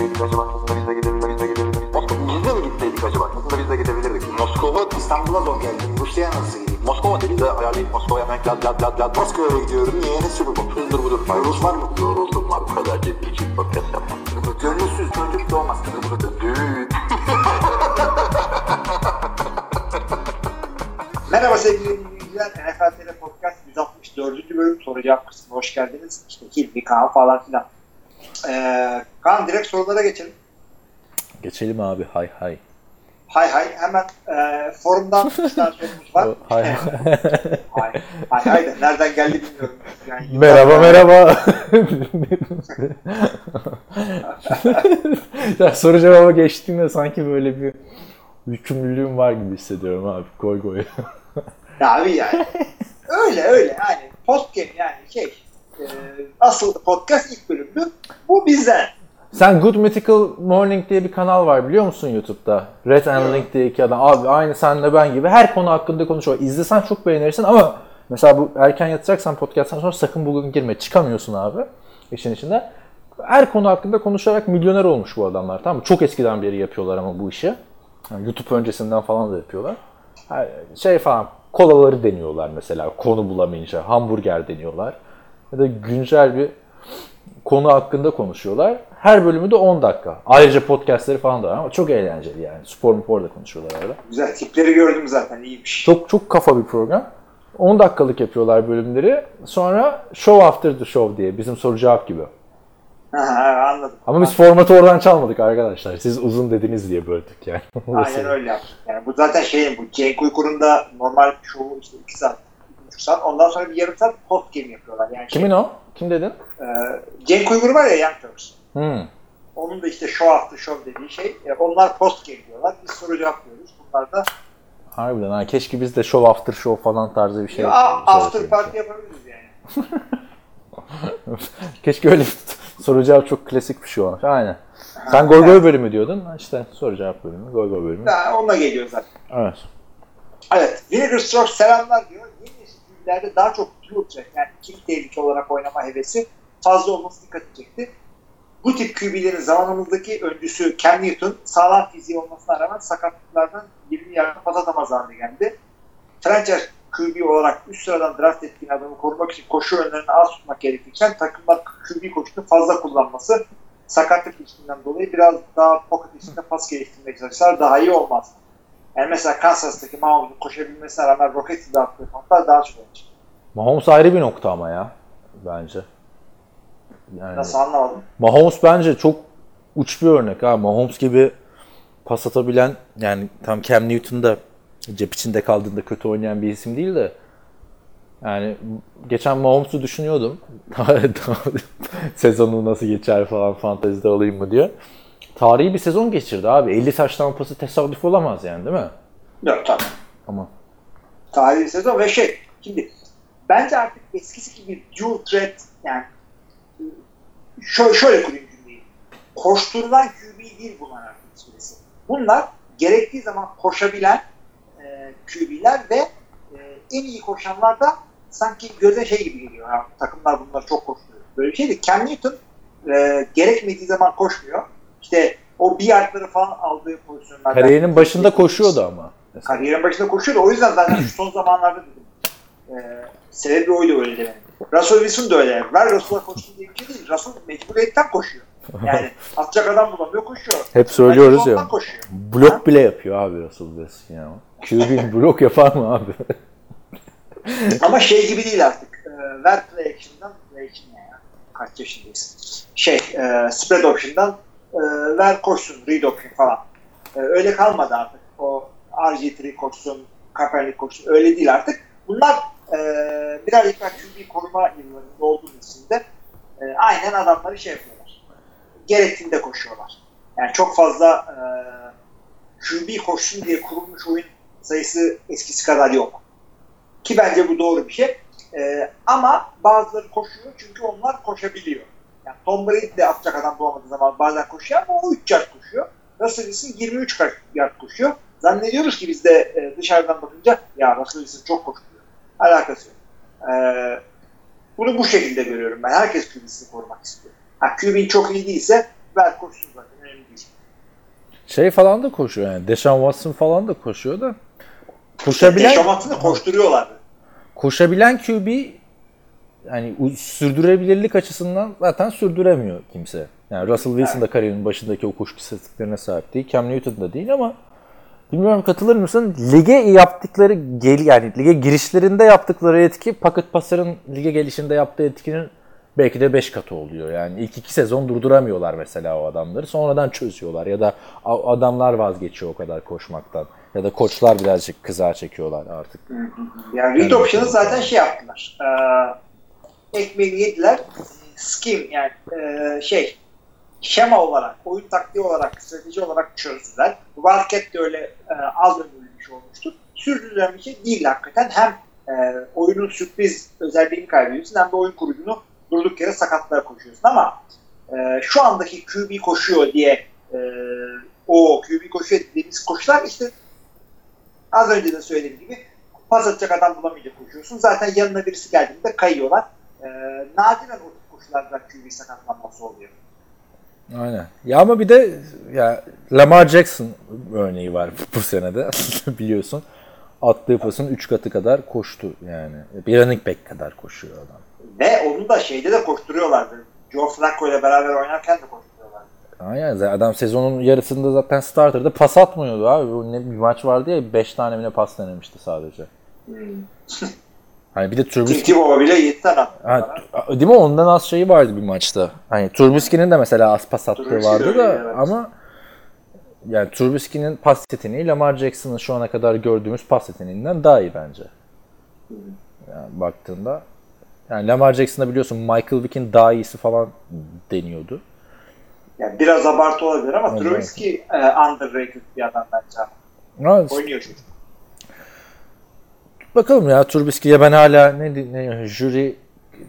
gitseydik acaba? Aslında biz de gidebilirdik. Biz de mi gitseydik acaba? Aslında biz de gidebilirdik. Moskova, İstanbul'a zor geldim. Rusya'ya nasıl gideyim? Moskova dedi de ayarlayıp Moskova'ya hemen lad lad lad lad. Moskova'ya gidiyorum. Niye? Ne sürü bu? Hızdır budur. Rus var mı? Yoruldum var. Bu kadar ciddi için podcast yapmam. Gönülsüz çocuk doğmaz. Düğün. Merhaba sevgili dinleyiciler. NFL TV Podcast 164. bölüm soru cevap kısmına hoş geldiniz. İşte Hilmi, Kaan falan filan. Ee, Kaan direkt sorulara geçelim. Geçelim abi hay hay. Hay hay hemen e, forumdan bir tane sorumuz var. hay hay. hay hay da nereden geldi bilmiyorum. Yani, merhaba merhaba. ya soru cevaba geçtiğimde sanki böyle bir yükümlülüğüm var gibi hissediyorum abi. Koy koy. ya abi yani. Öyle öyle yani. Podcast yani şey e, asıl podcast ilk bölümdü. Bu bizden. Sen Good Mythical Morning diye bir kanal var biliyor musun YouTube'da? Red and Link diye iki adam. Abi aynı senle ben gibi her konu hakkında konuşuyor. İzlesen çok beğenirsin ama mesela bu erken yatacaksan podcast'tan sonra sakın bugün girme. Çıkamıyorsun abi işin içinde. Her konu hakkında konuşarak milyoner olmuş bu adamlar tamam mı? Çok eskiden beri yapıyorlar ama bu işi. Yani YouTube öncesinden falan da yapıyorlar. Şey falan kolaları deniyorlar mesela konu bulamayınca. Hamburger deniyorlar. Ya da güncel bir konu hakkında konuşuyorlar. Her bölümü de 10 dakika. Ayrıca podcastleri falan da var ama çok eğlenceli yani. Spor mu da konuşuyorlar arada. Güzel. Tipleri gördüm zaten. iyiymiş. Çok çok kafa bir program. 10 dakikalık yapıyorlar bölümleri. Sonra show after the show diye bizim soru cevap gibi. Ha, anladım. Ama biz formatı oradan çalmadık arkadaşlar. Siz uzun dediniz diye böldük yani. Aynen öyle yaptık. Yani bu zaten şeyin bu Cenk Uykur'un da normal show işte 2 saat, 2,5 saat. Ondan sonra bir yarım saat post game yapıyorlar. Yani Kimin şey, o? Kim dedin? E, Cenk Uygur var ya Young Turks. Hmm. Onun da işte show after show dediği şey. E, onlar post game diyorlar. Biz soru cevaplıyoruz. Bunlar da Harbiden ha keşke biz de show after show falan tarzı bir şey. Ya, after party yapabiliriz yani. keşke öyle soru cevap çok klasik bir şey olmuş. Aynen. Sen goy goy bölümü diyordun. İşte soru cevap bölümü, goy goy bölümü. Ha, onunla geliyor zaten. Evet. Evet. Vinegar Strokes selamlar diyor. Filmlerde daha çok track yani kilit tehlike olarak oynama hevesi fazla olması dikkat çekti. Bu tip QB'lerin zamanımızdaki öncüsü Cam Newton sağlam fiziği olmasına rağmen sakatlıklardan 20 yardım pas atamaz haline geldi. Franchise QB olarak üst sıradan draft ettiğin adamı korumak için koşu önlerini az tutmak gerekirken takımlar QB koşusunu fazla kullanması sakatlık riskinden dolayı biraz daha pocket içinde pas geliştirmek çalışsalar daha iyi olmaz. Yani mesela Kansas'taki Mahomes'un koşabilmesine rağmen Rockets'in de attığı noktalar daha çok önemli. Mahomes ayrı bir nokta ama ya bence. Yani, Nasıl anlamadım? Mahomes bence çok uç bir örnek ha. Mahomes gibi pas atabilen yani tam Cam Newton da cep içinde kaldığında kötü oynayan bir isim değil de yani geçen Mahomes'u düşünüyordum. Sezonu nasıl geçer falan fantezide alayım mı diye. Tarihi bir sezon geçirdi abi. 50 taştan pası tesadüf olamaz yani değil mi? Yok tabii. Ama. Tarihi bir sezon ve şey şimdi bence artık eskisi gibi dual threat yani şöyle, şöyle kurayım cümleyi. Koşturulan QB değil bunlar artık hiçbirisi. Bunlar gerektiği zaman koşabilen e, QB'ler ve e, en iyi koşanlar da sanki göze şey gibi geliyor. Yani takımlar bunları çok koşturuyor. Böyle bir şey değil. Cam Newton e, gerekmediği zaman koşmuyor. İşte o bir yardları falan aldığı pozisyonlarda. Kariyerinin başında koşuyordu ama. Mesela. Kariyerin başında koşuyordu. O yüzden zaten şu son zamanlarda dedim. E, sebebi oydu öyle demenin. Russell Wilson da öyle. Ver Russell'a koşsun diye bir şey değil. Russell mecburiyetten koşuyor. Yani atacak adam bulamıyor koşuyor. Hep söylüyoruz ya. Koşuyor. Blok ha? bile yapıyor abi Russell Wilson ya. QB blok yapar mı abi? Ama şey gibi değil artık. E, ver play action'dan play action ya. Kaç yaşındayız. Şey, e, spread option'dan e, ver koşsun, read option falan. E, öyle kalmadı artık. O RG3 koşsun, Kaepernick koşsun. Öyle değil artık. Bunlar e, birazcık daha QB koruma yıllarında olduğu için de e, aynen adamları şey yapıyorlar. Gerektiğinde koşuyorlar. Yani çok fazla e, QB koşsun diye kurulmuş oyun sayısı eskisi kadar yok. Ki bence bu doğru bir şey. E, ama bazıları koşuyor çünkü onlar koşabiliyor. Yani Tom Brady de atacak adam bulamadığı zaman bazen koşuyor ama o 3 yard koşuyor. Russell Wilson 23 yard koşuyor. Zannediyoruz ki biz de e, dışarıdan bakınca ya Russell Wilson çok koşuyor. Alakası yok. Ee, bunu bu şekilde görüyorum ben. Herkes QB'sini korumak istiyor. Ha, QB'in çok iyi değilse ver koşsun zaten. önemli değil. Şey falan da koşuyor yani. Deshaun Watson falan da koşuyor da. Koşabilen, Deşamatını koşturuyorlardı. koşabilen QB yani u- sürdürebilirlik açısından zaten sürdüremiyor kimse. Yani Russell Wilson da kariyerinin başındaki o koşu istatistiklerine sahip değil. Cam Newton da değil ama bilmiyorum katılır mısın? Lige yaptıkları gel yani lige girişlerinde yaptıkları etki Pocket Passer'ın lige gelişinde yaptığı etkinin belki de 5 katı oluyor. Yani ilk iki sezon durduramıyorlar mesela o adamları. Sonradan çözüyorlar ya da adamlar vazgeçiyor o kadar koşmaktan. Ya da koçlar birazcık kıza çekiyorlar artık. Yani read option'ı zaten şey yaptılar. Ee, ekmeğini yediler. Scheme yani e, şey şema olarak, oyun taktiği olarak, strateji olarak çözdüler. Wildcat de öyle e, az ömürlü olmuştu. Sürdürülen bir şey değil hakikaten. Hem e, oyunun sürpriz özelliğini kaybediyorsun hem de oyun kurucunu durduk yere sakatlığa koşuyorsun ama e, şu andaki QB koşuyor diye e, o QB koşuyor dediğimiz koşular işte az önce de söylediğim gibi pas atacak adam bulamayacak koşuyorsun. Zaten yanına birisi geldiğinde kayıyorlar. E, nadiren o tip koşularda QB sakatlanması oluyor. Aynen. Ya ama bir de ya Lamar Jackson örneği var bu senede biliyorsun. Attığı pasın 3 katı kadar koştu yani. Bir running back kadar koşuyor adam. Ve onu da şeyde de koşturuyorlardı. Joe Flacco ile beraber oynarken de koşturuyorlardı. Aynen. Adam sezonun yarısında zaten starter'da pas atmıyordu abi. Bu ne bir maç vardı ya 5 tane mi ne pas denemişti sadece. Hani bir de Trubisky Tebow'a bile 7 tane. Ha, değil mi? Ondan az şeyi vardı bir maçta. Hani Trubisky'nin de mesela az pas attığı Trubisky vardı da evet. ama yani Trubisky'nin pas yeteneği Lamar Jackson'ın şu ana kadar gördüğümüz pas yeteneğinden daha iyi bence. Yani baktığında yani Lamar Jackson'da biliyorsun Michael Vick'in daha iyisi falan deniyordu. Yani biraz abartı olabilir ama Evet. Trubisky e, underrated bir adam bence. Ama Oynuyor çocuk. Bakalım ya Trubisky'ye ben hala ne, ne jüri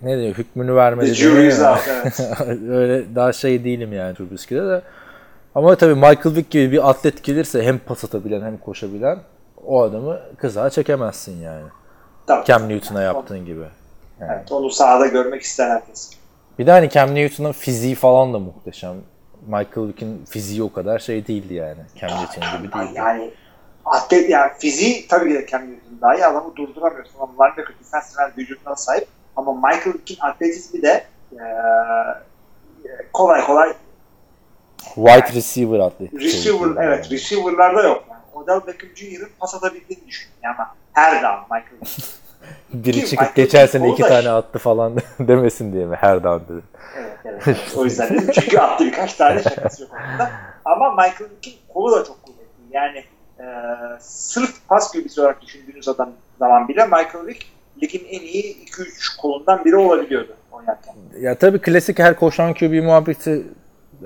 ne diyor hükmünü vermedi. The jury deniyor is ya. out, evet. Öyle daha şey değilim yani Trubisky'de de. Ama tabii Michael Vick gibi bir atlet gelirse hem pas atabilen hem koşabilen o adamı kızağa çekemezsin yani. Tabii. Cam Newton'a yaptığın gibi. Evet, onu sahada görmek ister herkes. Bir de hani Cam Newton'ın fiziği falan da muhteşem. Michael Vick'in fiziği o kadar şey değildi yani. Cam Newton gibi değildi. Yani atlet yani fiziği tabii ki de Cam Newton daha iyi adamı durduramıyorsun. Ama linebacker defensive vücuduna sahip. Ama Michael Vick'in atletizmi de e, kolay kolay Wide receiver atlet. receiver evet receiver'larda yok. Yani Odell Beckham Jr.'ın pas atabildiğini düşün. Yani her down Michael. Biri çıkıp Michael geçen sene iki tane attı falan demesin diye mi? Her down dedi. Evet, evet. O yüzden dedim. Çünkü attı birkaç tane şakası yok ortada. Ama Michael Vick'in kolu da çok kuvvetli. Yani e, sırf pas QB'si olarak düşündüğünüz adam zaman bile Michael Vick ligin en iyi 2-3 kolundan biri olabiliyordu oynarken. Ya tabii klasik her koşan QB muhabbeti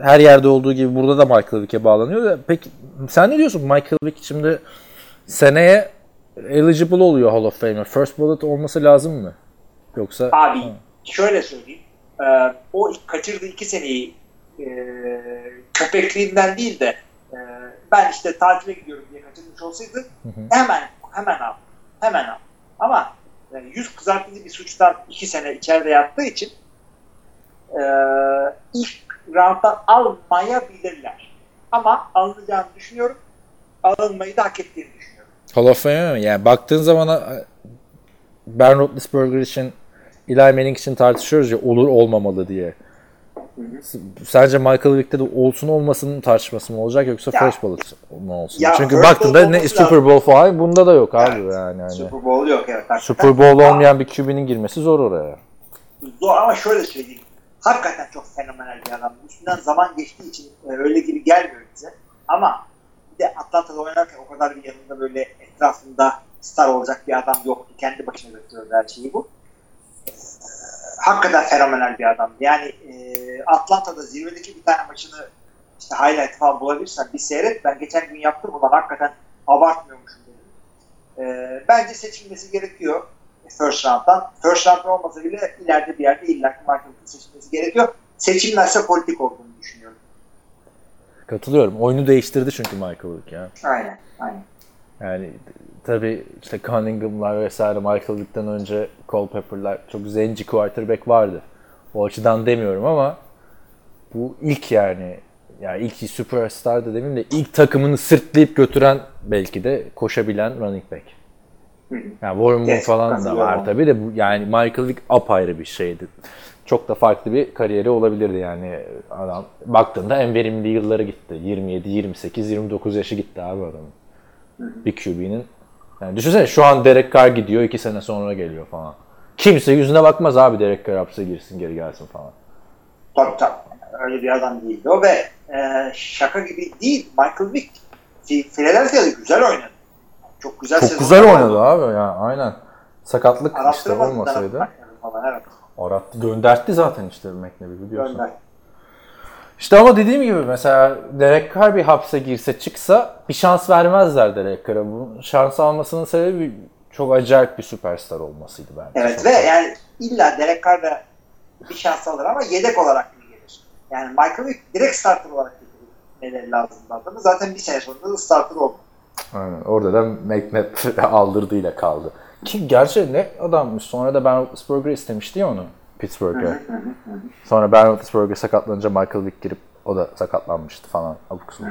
her yerde olduğu gibi burada da Michael Vick'e bağlanıyor da peki sen ne diyorsun Michael Vick şimdi seneye eligible oluyor Hall of Fame'e. First ballot olması lazım mı? Yoksa Abi şöyle söyleyeyim. E, o kaçırdığı iki seneyi e, köpekliğinden değil de e, ben işte tatile gidiyorum diye kaçırmış olsaydı hı. hemen hemen al. Hemen al. Ama e, yüz kızartıcı bir suçtan iki sene içeride yattığı için e, ilk rounddan almayabilirler. Ama alınacağını düşünüyorum. Alınmayı da hak ettiğini düşünüyorum. Hall of Fame'e mi? Yani baktığın zaman a- Ben Roethlisberger için Eli Manning için tartışıyoruz ya olur olmamalı diye. S- Sence Michael Vick'te de olsun olmasının tartışması mı olacak yoksa Ya- first ballot mu olsun? Ya Çünkü baktığında ne Super. Bowl falan bunda da yok abi Evet. yani. Hani. Super Bowl yok evet. hakikaten. Super Bowl olmayan bir QB'nin girmesi zor oraya. Zor ama şöyle söyleyeyim. Hakikaten çok fenomenal bir adam. Üstünden zaman geçtiği için e, öyle gibi gelmiyor bize. Ama bir de Atlanta'da oynarken o kadar bir yanında böyle etrafında star olacak bir adam yoktu. Kendi başına götürüyordu her şeyi bu. E, hakikaten fenomenal bir adamdı. Yani e, Atlanta'da zirvedeki bir tane maçını işte highlight falan bulabilirsen bir seyret. Ben geçen gün yaptım. Ulan hakikaten abartmıyormuşum dedim. E, bence seçilmesi gerekiyor first round'dan. First round olmasa bile ileride bir yerde illa ki Michael seçilmesi gerekiyor. Seçilmezse politik olduğunu düşünüyorum. Katılıyorum. Oyunu değiştirdi çünkü Michael Vick ya. Aynen. Aynen. Yani tabii işte Cunningham'lar vesaire Michael Vick'ten önce Culpepper'lar çok zenci quarterback vardı. O açıdan demiyorum ama bu ilk yani ya ilk süperstar da demeyeyim de ilk takımını sırtlayıp götüren belki de koşabilen running back. Yani Warren Moon falan da var ona. tabii de bu, yani Michael Vick apayrı bir şeydi. Çok da farklı bir kariyeri olabilirdi yani adam. Baktığında en verimli yılları gitti. 27, 28, 29 yaşı gitti abi adamın. Bir QB'nin. Yani düşünsene şu an Derek Carr gidiyor 2 sene sonra geliyor falan. Kimse yüzüne bakmaz abi Derek Carr hapse girsin geri gelsin falan. Tabii tabii. Öyle bir adam değildi o ve e, şaka gibi değil. Michael Vick Philadelphia'da güzel oynadı. Çok güzel Çok güzel oldu. oynadı abi ya aynen. Sakatlık işte olmasaydı. falan, evet. Arattı, göndertti zaten işte McNabb biliyorsun. Gönder. İşte ama dediğim gibi mesela Derek Carr bir hapse girse çıksa bir şans vermezler Derek Carr'a. Bu şans almasının sebebi çok acayip bir süperstar olmasıydı bence. Evet Çok- ve yani illa Derek Carr da bir şans alır ama yedek olarak. Yani Michael Vick direkt starter olarak getirmeleri lazım adamı. Zaten bir sene sonra da starter oldu. Aynen. Orada da McNabb aldırdığıyla kaldı. Ki gerçi ne adammış. Sonra da Ben Roethlisberger istemişti ya onu Pittsburgh'e. Sonra Ben Roethlisberger sakatlanınca Michael Vick girip o da sakatlanmıştı falan. Abuk subuk.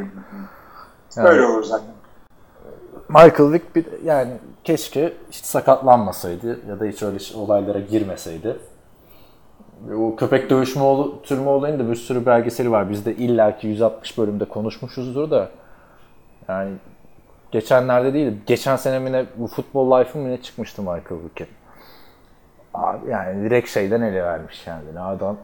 Yani- Öyle olur zaten. Michael Vick bir yani keşke hiç sakatlanmasaydı ya da hiç öyle şey- olaylara girmeseydi. O köpek dövüşme ol, türme olayında bir sürü belgeseli var. Biz de illaki 160 bölümde konuşmuşuzdur da. Yani geçenlerde değil, geçen sene mi bu Football Life'ın ne çıkmıştı Michael Vick'in. Abi yani direkt şeyden ele vermiş kendini. Adam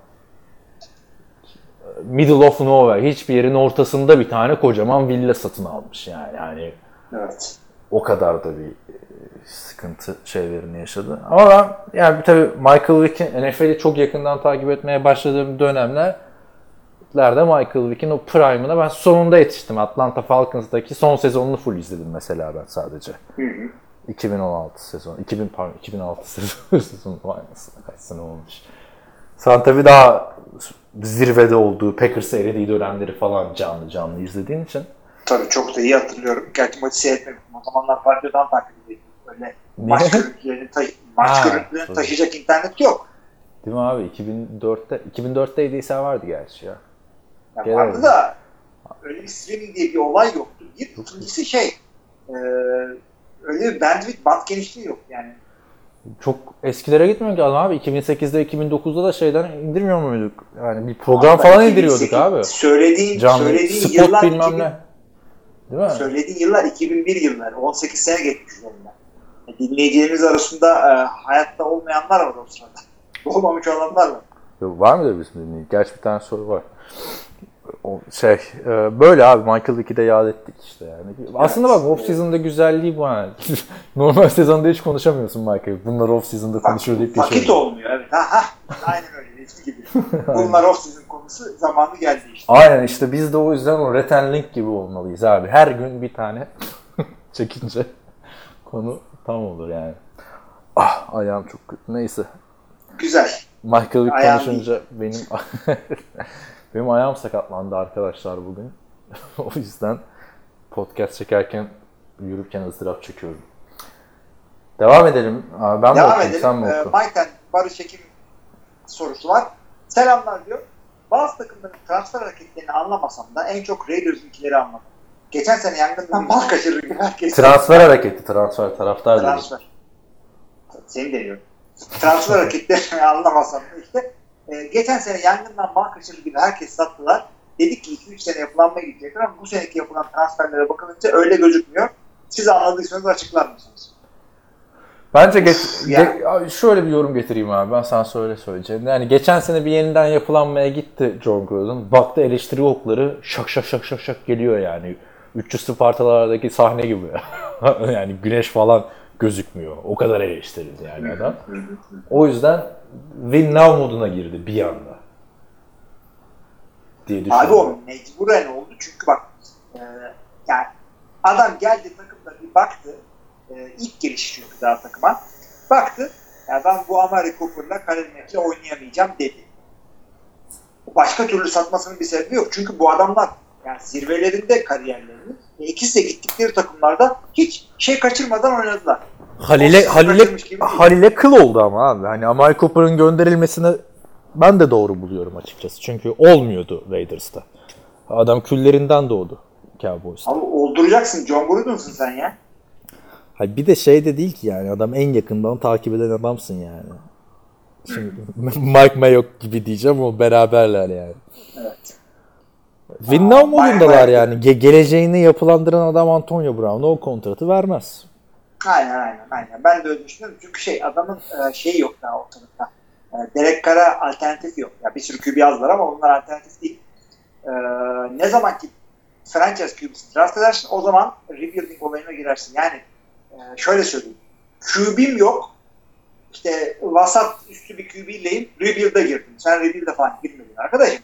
middle of nowhere, hiçbir yerin ortasında bir tane kocaman villa satın almış yani. Yani Evet. o kadar da bir sıkıntı şeylerini yaşadı. Ama ben yani tabii Michael Vick'in NFL'i çok yakından takip etmeye başladığım dönemler lerde Michael Vick'in o prime'ına ben sonunda yetiştim. Atlanta Falcons'daki son sezonunu full izledim mesela ben sadece. 2016 sezon, 2000 pardon 2006 sezon sezon vay anasını kaç sene olmuş. Sen tabii daha zirvede olduğu, Packers'ı elediği dönemleri falan canlı canlı izlediğin için. Tabii çok da iyi hatırlıyorum. Gerçi maçı seyretmedim. O zamanlar radyodan takip ediyordum. Öyle maç görüntülerini, ta- maç Ha, görüntülerini tabii. taşıyacak internet yok. Değil mi abi? 2004'te 2004'teydi vardı gerçi ya. Yani Genel vardı olarak. da öyle bir streaming diye bir olay yoktu. Bir ikincisi şey e, öyle bir bandwidth band genişliği yok yani. Çok eskilere gitmiyor ki adam abi. 2008'de 2009'da da şeyden indirmiyor muyduk? Yani bir program Ama falan 2008 indiriyorduk abi. Söylediğin, Canlı söylediğin spot yıllar bilmem 2000 ne. Değil mi? Söylediğin yıllar 2001 yılları. 18 sene geçmiş üzerinden. Dinleyicilerimiz arasında e, hayatta olmayanlar var o sırada. Olmamış olanlar var. Yok, var mı da bizim dinleyici? Gerçi bir tane soru var. O şey e, böyle abi Michael Vick'i de yad ettik işte yani. Aslında bak off season'da güzelliği bu ha. Normal sezonda hiç konuşamıyorsun Michael. Bunlar off season'da konuşuyor deyip Vakit geçiyor. olmuyor evet. Ha. Aynen öyle. Eski gibi. Bunlar off season konusu zamanı geldi işte. Aynen işte biz de o yüzden o Red and Link gibi olmalıyız abi. Her gün bir tane çekince konu tam olur yani. Ah ayağım çok kötü. Neyse. Güzel. Michael Vick Ayağım konuşunca benim benim ayağım sakatlandı arkadaşlar bugün. o yüzden podcast çekerken yürürken ızdırap çekiyorum. Devam edelim. Abi ben mi Devam okuyayım edelim. sen mi Ee, oku? Mike'den Barış Ekim sorusu var. Selamlar diyor. Bazı takımların transfer hareketlerini anlamasam da en çok Raiders'ınkileri anladım. Geçen sene yangından bal kaçırır gibi herkes. Transfer hareketi, transfer taraftar transfer. Seni deniyorum. Transfer hareketlerini anlamasam da işte e, geçen sene yangından bal kaçırır gibi herkes sattılar. Dedik ki 2-3 sene yapılanma gidecekler ama bu seneki yapılan transferlere bakılınca öyle gözükmüyor. Siz anladıysanız açıklar mısınız? Bence geç, Ya. ge- şöyle bir yorum getireyim abi. Ben sana söyle söyleyeceğim. Yani geçen sene bir yeniden yapılanmaya gitti John Gruden. Baktı eleştiri okları şak şak şak şak şak geliyor yani. 300 Spartalardaki sahne gibi. yani güneş falan gözükmüyor. O kadar eleştirildi yani adam. O yüzden win now moduna girdi bir anda. Diye düşünüyorum. Abi o mecburen oldu çünkü bak e, yani adam geldi takımda bir baktı e, ilk gelişi çünkü daha takıma baktı ya ben bu Amari Cooper'la Khalil Mack'le oynayamayacağım dedi. Başka türlü satmasının bir sebebi yok. Çünkü bu adamlar yani zirvelerinde kariyerlerinin ve ikisi de gittikleri takımlarda hiç şey kaçırmadan oynadılar. Halil'e Halil'e. Halil'e kıl oldu ama abi. Hani Amari Cooper'ın gönderilmesini ben de doğru buluyorum açıkçası. Çünkü olmuyordu Raiders'ta. Adam küllerinden doğdu Cowboys'ta. Abi olduracaksın. John Gruden'sın sen ya. Hayır, bir de şey de değil ki yani adam en yakından takip eden adamsın yani. Şimdi Mike Mayock gibi diyeceğim ama beraberler yani. Evet. Win now modundalar yani. Ge- geleceğini yapılandıran adam Antonio Brown'a o kontratı vermez. Aynen aynen aynen. Ben de öyle düşünüyorum. Çünkü şey adamın e, şeyi yok daha ortalıkta. E, Derek Carr'a alternatif yok. Ya bir sürü QB yazdılar ama onlar alternatif değil. E, ne zaman ki franchise QB'si draft edersin o zaman rebuilding olayına girersin. Yani e, şöyle söyleyeyim. QB'm yok. İşte vasat üstü bir QB'leyim. Rebuild'e girdim. Sen rebuild'e falan girmedin arkadaşım.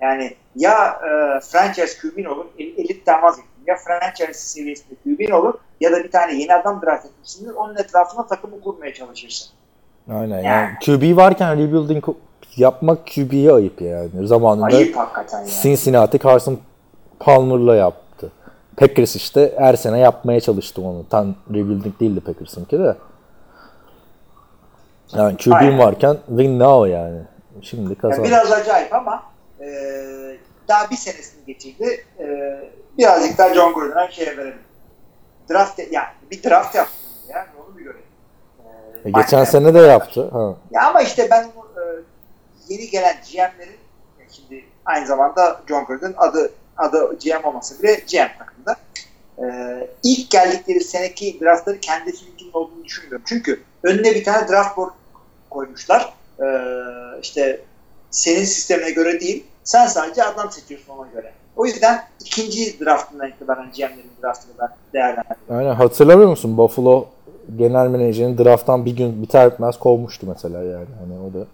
Yani ya e, franchise QB'in olur, el- elitten vazgeçtin. Ya franchise seviyesinde QB'in olur ya da bir tane yeni adam draft etmişsindir. Onun etrafına takımı kurmaya çalışırsın. Aynen yani QB varken rebuilding yapmak QB'ye ayıp yani. Zamanında Ayıp hakikaten yani. Cincinnati Carson Palmer'la yaptı. Packers işte her sene yapmaya çalıştı onu. Tam rebuilding değildi Packers'ınki de. Yani QB'm varken win now yani. Şimdi Yani kazan. biraz acayip ama e, daha bir senesini geçirdi. E, birazcık daha John Gruden'a şey verelim. Draft, yani bir draft yaptı. Yani onu bir görelim. E, E, geçen sene de yaptı. Ha. Ya ama işte ben e, yeni gelen GM'lerin e, şimdi aynı zamanda John Gruden adı adı GM olmasa bile GM takımda. E, ilk geldikleri seneki draftları kendisi ilginin olduğunu düşünmüyorum. Çünkü önüne bir tane draft board koymuşlar. E, işte senin sistemine göre değil. Sen sadece adam seçiyorsun ona göre. O yüzden ikinci draftından itibaren GM'lerin draftını ben değerlendiriyorum. Aynen hatırlamıyor musun? Buffalo genel menajerini drafttan bir gün biter bitmez kovmuştu mesela yani. Hani o da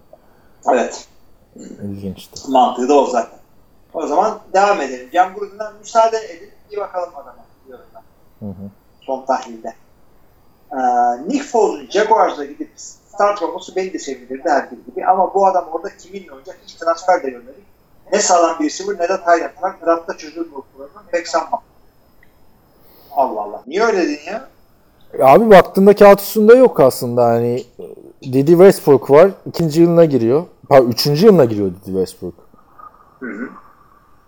Evet. ilginçti. Mantığı da o zaten. O zaman devam edelim. Cem Gruden'a müsaade edin. Bir bakalım adama. diyorum ben. Hı hı. Son tahlilde. Ee, Nick Foles'un Jaguars'a gidip olması beni de sevindirdi her bir gibi. Ama bu adam orada kiminle oynayacak hiç transfer de görmedik. Ne sağlam bir receiver ne de end var. Draftta çözülür bu problemi. Pek sanmam. Allah Allah. Niye öyle dedin ya? Ya Abi baktığında kağıt üstünde yok aslında hani Didi Westbrook var ikinci yılına giriyor. Pardon üçüncü yılına giriyor Didi Westbrook. Hı hı.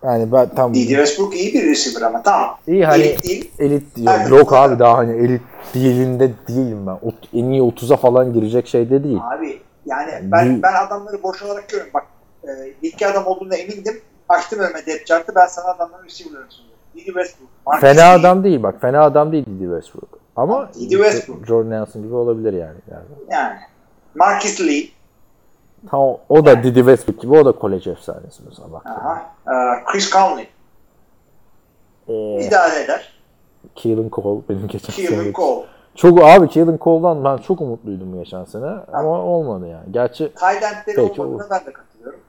Yani ben tam D.D. Westbrook iyi bir receiver ama tamam. iyi hani Elit değil. elit diyor. Evet. Yok abi daha hani elit değilinde değilim ben. Ot- en iyi 30'a falan girecek şeyde değil. Abi yani ben Bu- ben adamları boş olarak görüyorum. Bak e, iki adam olduğuna emindim. Açtım önüme depth chart'ı ben sana adamların receiver'larını sunuyorum. D.D. Westbrook. Marcus Fena Lee, adam değil bak. Fena adam değil Didi Westbrook. Ama Didi Westbrook. Jordan Nelson gibi olabilir yani. yani. Yani. Marcus Lee. Tam o- o da Didi Westbrook gibi o da kolej efsanesi mesela bak. Aha. E, Chris Conley. Ee, idare eder. Keelan Cole benim geçen Keelan sene. Cole. Çok abi Keelan Cole'dan ben çok umutluydum geçen sene ama olmadı yani. Gerçi Peki, olmadığına olur. ben de katılıyorum.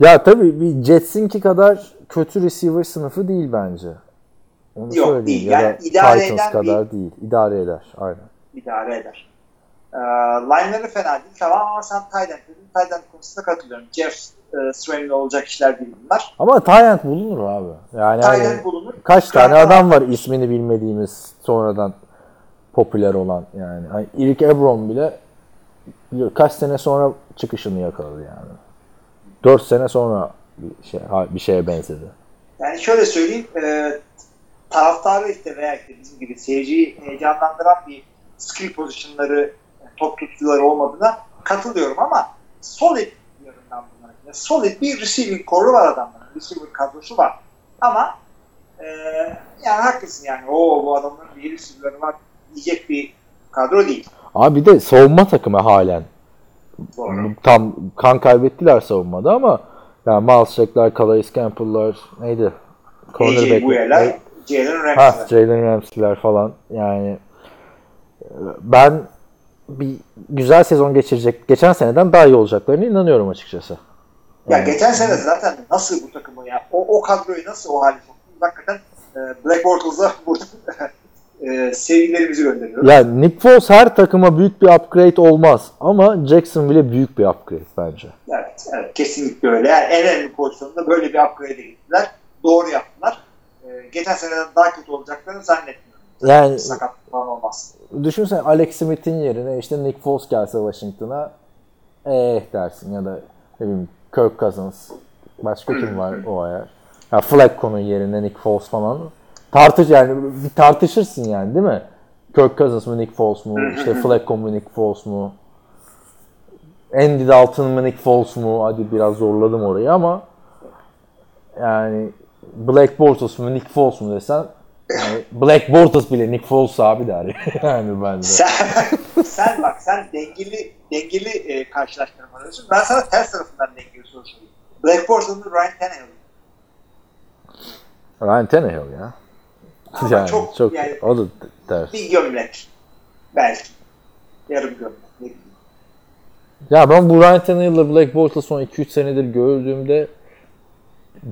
ya tabii bir Jets'inki kadar kötü receiver sınıfı değil bence. Onu Yok, söyleyeyim. değil. Ya Yani da idare Titans eden kadar değil. İdare eder. Aynen. İdare eder. E, line'ları fena değil. Tamam ama sen end dedin. End konusunda katılıyorum. Jeff e, Swain'le olacak işler değil bunlar. Ama Tyrant bulunur abi. Yani hani end bulunur. kaç tane Kanka- adam var ismini bilmediğimiz sonradan popüler olan yani. Hani Eric Ebron bile kaç sene sonra çıkışını yakaladı yani. 4 sene sonra bir şey bir şeye benzedi. Yani şöyle söyleyeyim, e, taraftarı işte veya işte bizim gibi seyirciyi heyecanlandıran bir skill pozisyonları, top tutucuları olmadığına katılıyorum ama solid diyorum ben bunlara. Yani solid bir receiving core'u var adamların. Receiver kadrosu var. Ama e, yani haklısın yani. o bu adamların bir receiver'ları var diyecek bir kadro değil. Abi bir de savunma takımı halen. Doğru. Tam kan kaybettiler savunmada ama yani Miles Jack'lar, Calais Campbell'lar neydi? Bouye'ler, Jalen Ramsey'ler. Jalen Ramsey'ler falan yani ben bir güzel sezon geçirecek geçen seneden daha iyi olacaklarına inanıyorum açıkçası. Ya Yani- geçen sene zaten nasıl bu takımı ya o, o kadroyu nasıl o hale soktunuz hakikaten e, Black Bortles'a burada e, sevgilerimizi gönderiyoruz. Ya Nick Foles her takıma büyük bir upgrade olmaz ama Jacksonville büyük bir upgrade bence. Evet, evet kesinlikle öyle. Yani en önemli pozisyonda böyle bir upgrade'e gittiler. Doğru yaptılar. E, geçen seneden daha kötü olacaklarını zannetmiyorum. Yani Sakatlık falan olmaz. Düşünsene Alex Smith'in yerine işte Nick Foles gelse Washington'a eh dersin ya da ne bileyim Kirk Cousins başka kim var o ayar. Ya Flacco'nun yerine Nick Foles falan. Tartış yani bir tartışırsın yani değil mi? Kirk Cousins mı Nick Foles mu? İşte Flacco mu Nick Foles mu? Andy Dalton mı Nick Foles mu? Hadi biraz zorladım orayı ama yani Black Bortles mu Nick Foles mu desen yani Black Bortles bile Nick Foles abi der yani bence. Sen, sen bak sen dengeli dengeli e, karşılaştırma arıyorsun. Ben sana ters tarafından dengeli soru sorayım. Black Bortles mı Ryan Tannehill? Ryan Tannehill ya. Ama yani çok, çok- yani- o da ters. Bir gömlek. Belki. Yarım gömlek. Ya ben bu Ryan Tannehill'la Black Bortles son 2-3 senedir gördüğümde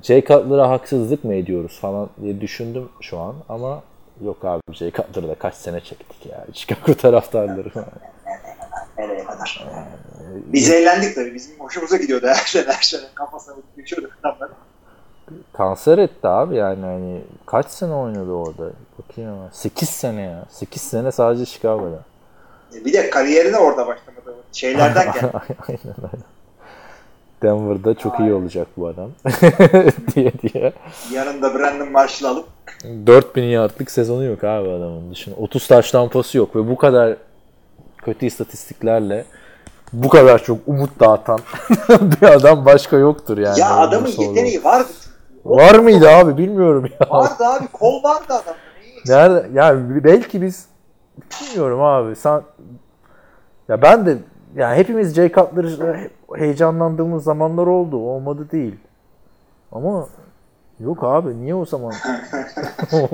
Jay Cutler'a haksızlık mı ediyoruz falan diye düşündüm şu an ama yok abi Jay Cutler'da kaç sene çektik ya. Chicago taraftarları. Nereye kadar? Biz eğlendik tabii. Bizim hoşumuza gidiyordu her sene her sene. Kafasına vurup geçiyorduk adamları. Kanser etti abi yani hani kaç sene oynadı orada? Bakayım ama 8 sene ya. 8 sene sadece Chicago'da. E, Bir de kariyerine orada başlamadı. Şeylerden geldi. Aynen öyle. Denver'da çok iyi olacak bu adam diye diye. Yanında Brandon Marshall alıp 4000 yardlık sezonu yok abi adamın. Düşün. 30 taş tampası yok ve bu kadar kötü istatistiklerle bu kadar çok umut dağıtan bir adam başka yoktur yani. ya adamın olur. yeteneği vardı. Var mıydı abi bilmiyorum ya. Vardı abi. Kol vardı. Neyi? Nerede? Ya belki biz bilmiyorum abi. Sen ya ben de yani hepimiz Jay Cutler'ı heyecanlandığımız zamanlar oldu. Olmadı değil. Ama yok abi niye o zaman?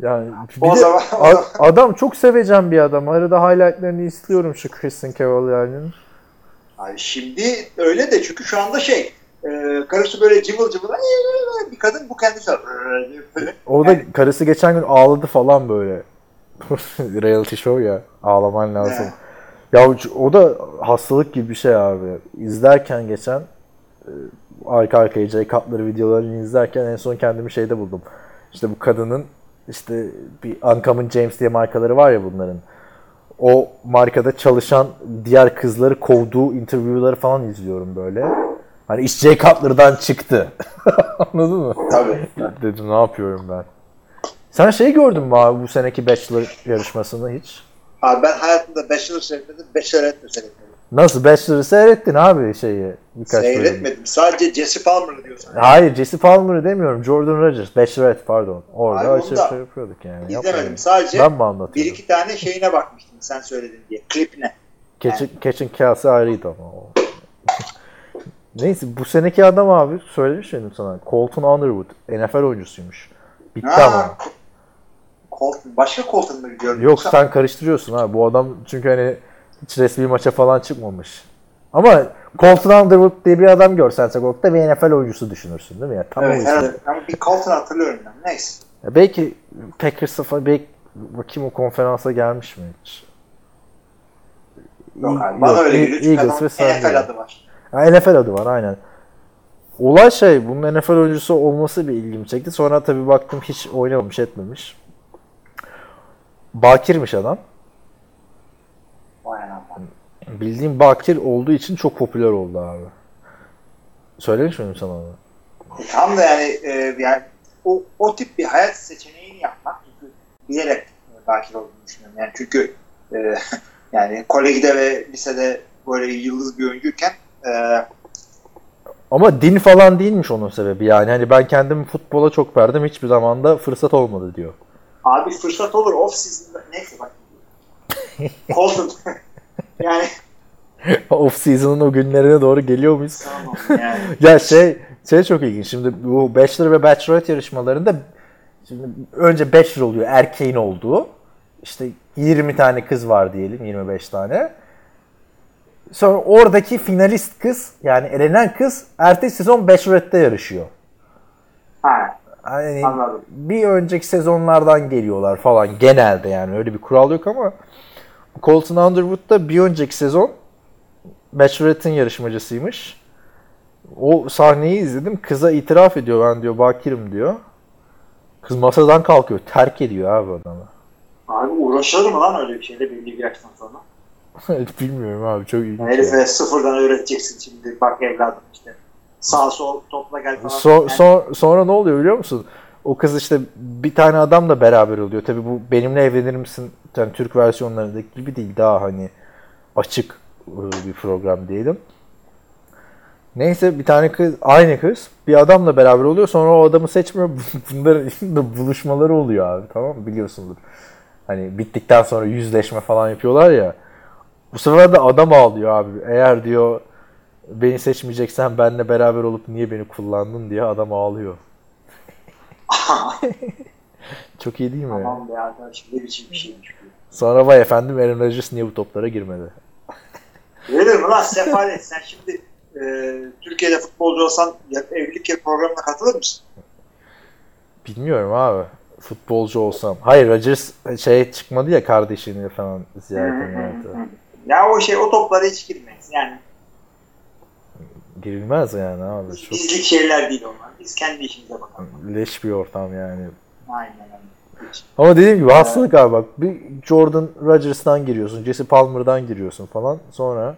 yani bir O de zaman- o a- zaman- adam çok sevecen bir adam. Arada highlightlerini istiyorum şu Kristen Cavalier'in. Abi şimdi öyle de çünkü şu anda şey e, karısı böyle cıvıl cıvıl "Ay, bir kadın bu kendisi. O da karısı geçen gün ağladı falan böyle. Reality show ya. Ağlaman lazım. Ya o da hastalık gibi bir şey abi. İzlerken geçen e, arka arkaya Jay Cutler videolarını izlerken en son kendimi şeyde buldum. İşte bu kadının işte bir Uncommon James diye markaları var ya bunların. O markada çalışan diğer kızları kovduğu interview'ları falan izliyorum böyle. Hani iş Jay Cutler'dan çıktı. Anladın mı? Tabii. Dedim ne yapıyorum ben. Sen şey gördün mü abi bu seneki Bachelor yarışmasını hiç? Abi ben hayatımda Bachelor seyretmedim, Bachelorette seyretmedim. Nasıl Bachelor'ı seyrettin abi şeyi birkaç bölüm. Seyretmedim. Sadece Jesse Palmer'ı diyorsun. Hayır Jesse Palmer'ı demiyorum. Jordan Rogers. Bachelorette pardon. Orada Hayır, şey, şey yapıyorduk yani. İzlemedim. Yapmayın. Sadece Ben mi bir anlatıyorum? iki tane şeyine bakmıştım sen söyledin diye. Klipine. Keçin, Keçin Kelsey ayrıydı ama o. Neyse bu seneki adam abi söylemiş miydim sana? Colton Underwood. NFL oyuncusuymuş. Bitti ama. Ha, Col- Colton. Başka Colton mı gördün? Yok sen karıştırıyorsun ha. Bu adam çünkü hani hiç resmi maça falan çıkmamış. Ama Colton Underwood diye bir adam görsen sokakta bir NFL oyuncusu düşünürsün değil mi? Ya, tam Evet, isim. herhalde. Ama bir Colton hatırlıyorum ben. Neyse. Ya belki Packers'a falan belki bakayım o konferansa gelmiş mi hiç? Yok abi. Bana yok, öyle geliyor. Eagles ve San NFL adı var. Ha, NFL adı var aynen. Olay şey bunun NFL oyuncusu olması bir ilgimi çekti. Sonra tabii baktım hiç oynamamış etmemiş. Bakirmiş adam. Vay anam. Bildiğim Bakir olduğu için çok popüler oldu abi. Söylemiş miydim sana onu? Tam da yani, e, yani o, o tip bir hayat seçeneğini yapmak çünkü bilerek dahil olduğunu düşünüyorum. Yani çünkü e, yani kolejde ve lisede böyle yıldız bir oyuncuyken e, Ama din falan değilmiş onun sebebi yani. Hani ben kendimi futbola çok verdim hiçbir zaman da fırsat olmadı diyor. Abi fırsat olur off season'da neyse bak. Colton yani Off season'ın o günlerine doğru geliyor muyuz? tamam yani. ya şey şey çok ilginç. Şimdi bu Bachelor ve Bachelorette yarışmalarında şimdi önce Bachelor oluyor erkeğin olduğu. İşte 20 tane kız var diyelim 25 tane. Sonra oradaki finalist kız yani elenen kız ertesi sezon Bachelorette'de yarışıyor. Yani Anladım. bir önceki sezonlardan geliyorlar falan genelde yani öyle bir kural yok ama Colton Underwood da bir önceki sezon Bachelorette'in yarışmacısıymış. O sahneyi izledim. Kıza itiraf ediyor ben diyor bakirim diyor. Kız masadan kalkıyor. Terk ediyor abi adamı. abi uğraşır mı lan öyle bir şeyle belli bir yaştan sonra? Bilmiyorum abi çok ilginç. Herife sıfırdan öğreteceksin şimdi bak evladım işte. Sağ sol topla gel falan. So- Yani son- sonra ne oluyor biliyor musun? O kız işte bir tane adamla beraber oluyor. Tabii bu benimle evlenir misin? Yani Türk versiyonlarındaki gibi değil. Daha hani açık e, bir program diyelim. Neyse bir tane kız, aynı kız bir adamla beraber oluyor. Sonra o adamı seçmiyor. Bunların buluşmaları oluyor abi. Tamam mı? Biliyorsundur. Hani bittikten sonra yüzleşme falan yapıyorlar ya. Bu sefer de adam ağlıyor abi. Eğer diyor beni seçmeyeceksen benle beraber olup niye beni kullandın diye adam ağlıyor. Çok iyi değil mi? Aman be arkadaşım ne biçim bir şeymiş bu. Sonra vay efendim Aaron Rodgers niye bu toplara girmedi? Verir mi lan sefalet? Sen şimdi e, Türkiye'de futbolcu olsan evlilik yıl programına katılır mısın? Bilmiyorum abi. Futbolcu olsam. Hayır Rodgers şey çıkmadı ya kardeşini falan ziyaret ziyarete. Ya o şey o toplara hiç girmeyiz. Yani Girilmez yani abi. Çok bizlik şeyler değil onlar. Biz kendi işimize bakalım. leş bir ortam yani. Aynen. Ama dediğim gibi hastalık abi bak. Bir Jordan Rodgers'tan giriyorsun. Jesse Palmer'dan giriyorsun falan. Sonra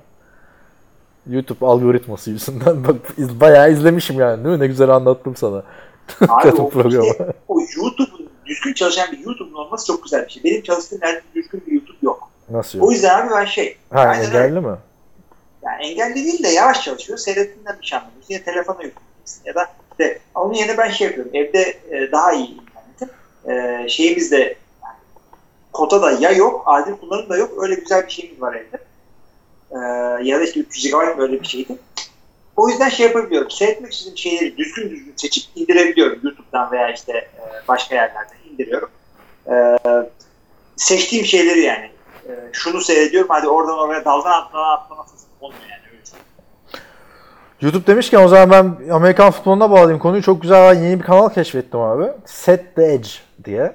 YouTube algoritması yüzünden bak iz- bayağı izlemişim yani değil mi? Ne güzel anlattım sana. Abi o, programı. işte, o YouTube'un düzgün çalışan bir YouTube'un olması çok güzel bir şey. Benim çalıştığım yerde düzgün bir YouTube yok. Nasıl O yok? yüzden abi ben şey Ha engelli mi? Yani engelli değil de yavaş çalışıyor. Seyrettiğinden bir şey anlamıyorsun. Ya telefona yüklüyorsun ya da işte onun yerine ben şey yapıyorum. Evde e, daha iyi internetim. E, şeyimiz yani, kota da ya yok, adil kullanım da yok. Öyle güzel bir şeyimiz var evde. E, ya da işte 300 GB böyle bir şeydi. O yüzden şey yapabiliyorum. Seyretmek istediğim şeyleri düzgün düzgün seçip indirebiliyorum. YouTube'dan veya işte e, başka yerlerden indiriyorum. E, seçtiğim şeyleri yani e, şunu seyrediyorum hadi oradan oraya daldan atlama atlama fırsatı olmuyor yani öyle söyleyeyim. YouTube demişken o zaman ben Amerikan futboluna bağlayayım konuyu. Çok güzel yeni bir kanal keşfettim abi. Set the Edge diye.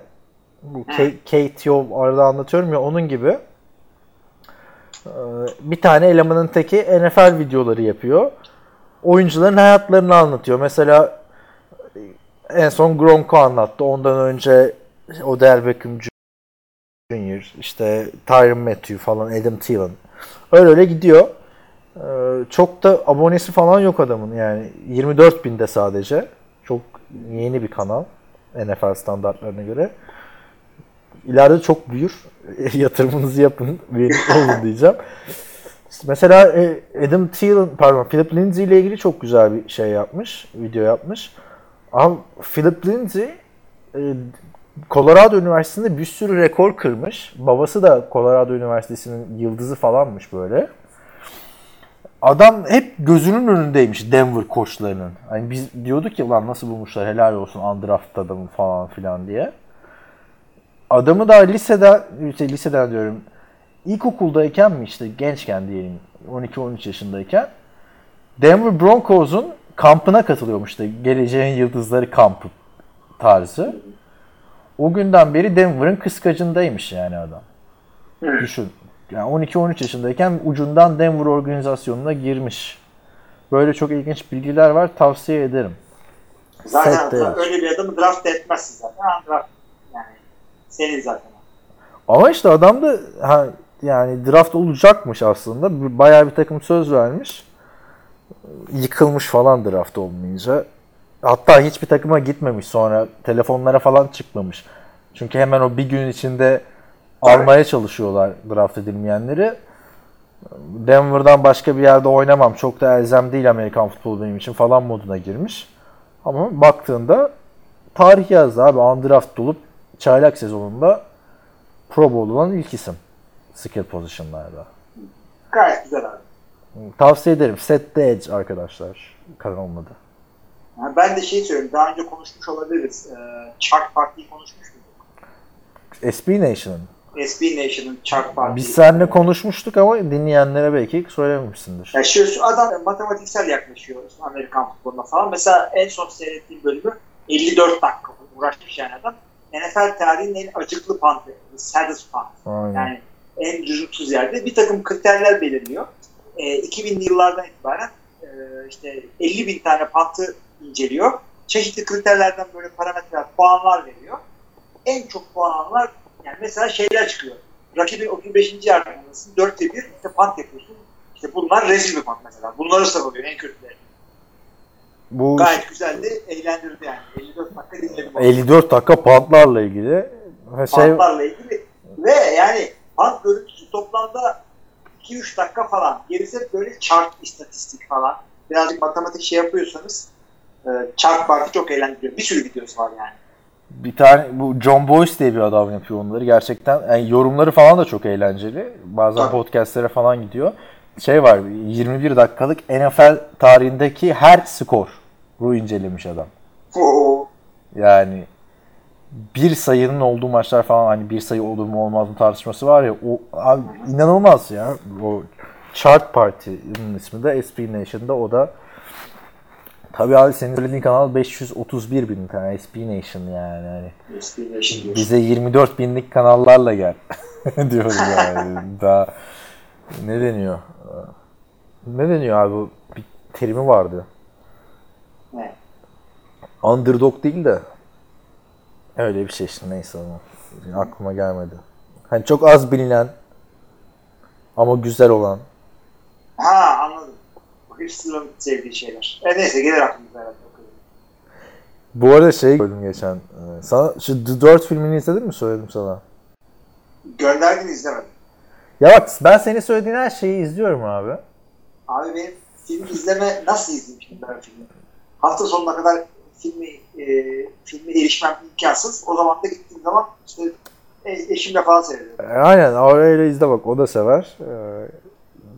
Bu K- KTO arada anlatıyorum ya onun gibi. Ee, Bir tane elemanın teki NFL videoları yapıyor. Oyuncuların hayatlarını anlatıyor. Mesela en son Gronk'u anlattı. Ondan önce Odell Beckham Jr., işte Tyron Matthew falan, Adam Thielen. Öyle öyle gidiyor. Ee, çok da abonesi falan yok adamın yani 24 binde sadece. Çok yeni bir kanal NFL standartlarına göre. İleride çok büyür. Yatırımınızı yapın. Verimli olun diyeceğim. Mesela e, Adam Thielen, pardon Philip Lindsay ile ilgili çok güzel bir şey yapmış. Video yapmış. Ama Philip Lindsay e, Colorado Üniversitesi'nde bir sürü rekor kırmış. Babası da Colorado Üniversitesi'nin yıldızı falanmış böyle. Adam hep gözünün önündeymiş Denver koçlarının. Hani biz diyorduk ki lan nasıl bulmuşlar helal olsun undrafted adamı falan filan diye. Adamı da lisede, işte liseden diyorum ilkokuldayken mi işte gençken diyelim 12-13 yaşındayken Denver Broncos'un kampına katılıyormuş işte geleceğin yıldızları kampı tarzı. O günden beri Denver'ın kıskacındaymış yani adam. Düşün. Yani 12-13 yaşındayken ucundan Denver organizasyonuna girmiş. Böyle çok ilginç bilgiler var. Tavsiye ederim. Zaten öyle bir adamı draft etmezsin zaten. Draft yani senin zaten. Ama işte adam da ha, yani draft olacakmış aslında. Bayağı bir takım söz vermiş. Yıkılmış falan draft olmayınca. Hatta hiçbir takıma gitmemiş sonra. Telefonlara falan çıkmamış. Çünkü hemen o bir gün içinde almaya çalışıyorlar draft edilmeyenleri. Denver'dan başka bir yerde oynamam. Çok da elzem değil Amerikan futbolu benim için falan moduna girmiş. Ama baktığında tarih yazdı abi. Undraft olup çaylak sezonunda Pro Bowl olan ilk isim. Skill position'larda. Gayet güzel abi. Tavsiye ederim. Set the Edge arkadaşlar. Kanalın adı. Yani ben de şey söyleyeyim. Daha önce konuşmuş olabiliriz. Ee, Chart Party'yi konuşmuş muyduk? SB Nation'ın. SB Nation'ın Chart Party. Biz seninle konuşmuştuk ama dinleyenlere belki söylememişsindir. Ya şu, şu adam matematiksel yaklaşıyor Amerikan futboluna falan. Mesela en son seyrettiğim bölümü 54 dakika uğraşmış yani adam. NFL tarihinin en acıklı pantı. Saddest. Aynen. Yani en lüzumsuz yerde bir takım kriterler belirliyor. E, 2000'li yıllardan itibaren e, işte 50 bin tane pantı inceliyor. Çeşitli kriterlerden böyle parametreler, puanlar veriyor. En çok puan alanlar yani mesela şeyler çıkıyor. Rakibin 35. yardımcısın 4'te 1 işte pant yapıyorsun. İşte bunlar rezil bir pant mesela. Bunları sıralıyor en kötüleri. bu Gayet güzeldi. Eğlendirdi yani. 54 dakika dinledim. onu. 54 dakika pantlarla ilgili şey Bantlarla ilgili. Ve yani bant görüntüsü toplamda 2-3 dakika falan. Gerisi hep böyle chart istatistik falan. Birazcık matematik şey yapıyorsanız e, chart partı çok eğlendiriyor. Bir sürü videosu var yani. Bir tane bu John Boyce diye bir adam yapıyor onları. Gerçekten yani yorumları falan da çok eğlenceli. Bazen Tabii. podcastlere falan gidiyor. Şey var 21 dakikalık NFL tarihindeki her skor bu incelemiş adam. Yani bir sayının olduğu maçlar falan hani bir sayı olur mu olmaz mı tartışması var ya o abi inanılmaz ya. O Chart Party'nin ismi de SB Nation'da o da Tabii abi senin söylediğin kanal 531 bin tane SB Nation yani. Hani Destination diyorsun. bize 24 binlik kanallarla gel diyoruz yani. Daha ne deniyor? Ne deniyor abi? Bir terimi vardı. Ne? Underdog değil de öyle bir şey işte neyse ama aklıma gelmedi. Hani çok az bilinen ama güzel olan. Ha Hırsızlığın sevdiği şeyler. E neyse gelir aklımıza herhalde. Bu arada şey gördüm geçen. e, Sana şu The Dirt filmini izledin mi söyledim sana. Gönderdin izlemedim. Ya bak ben senin söylediğin her şeyi izliyorum abi. Abi benim film izleme nasıl izleyeyim şimdi ben filmi? Hafta sonuna kadar filmi e, filme erişmem imkansız. O zaman da gittiğim zaman işte e, eşimle falan seyrediyorum. E, Aynen öyle izle bak o da sever. E,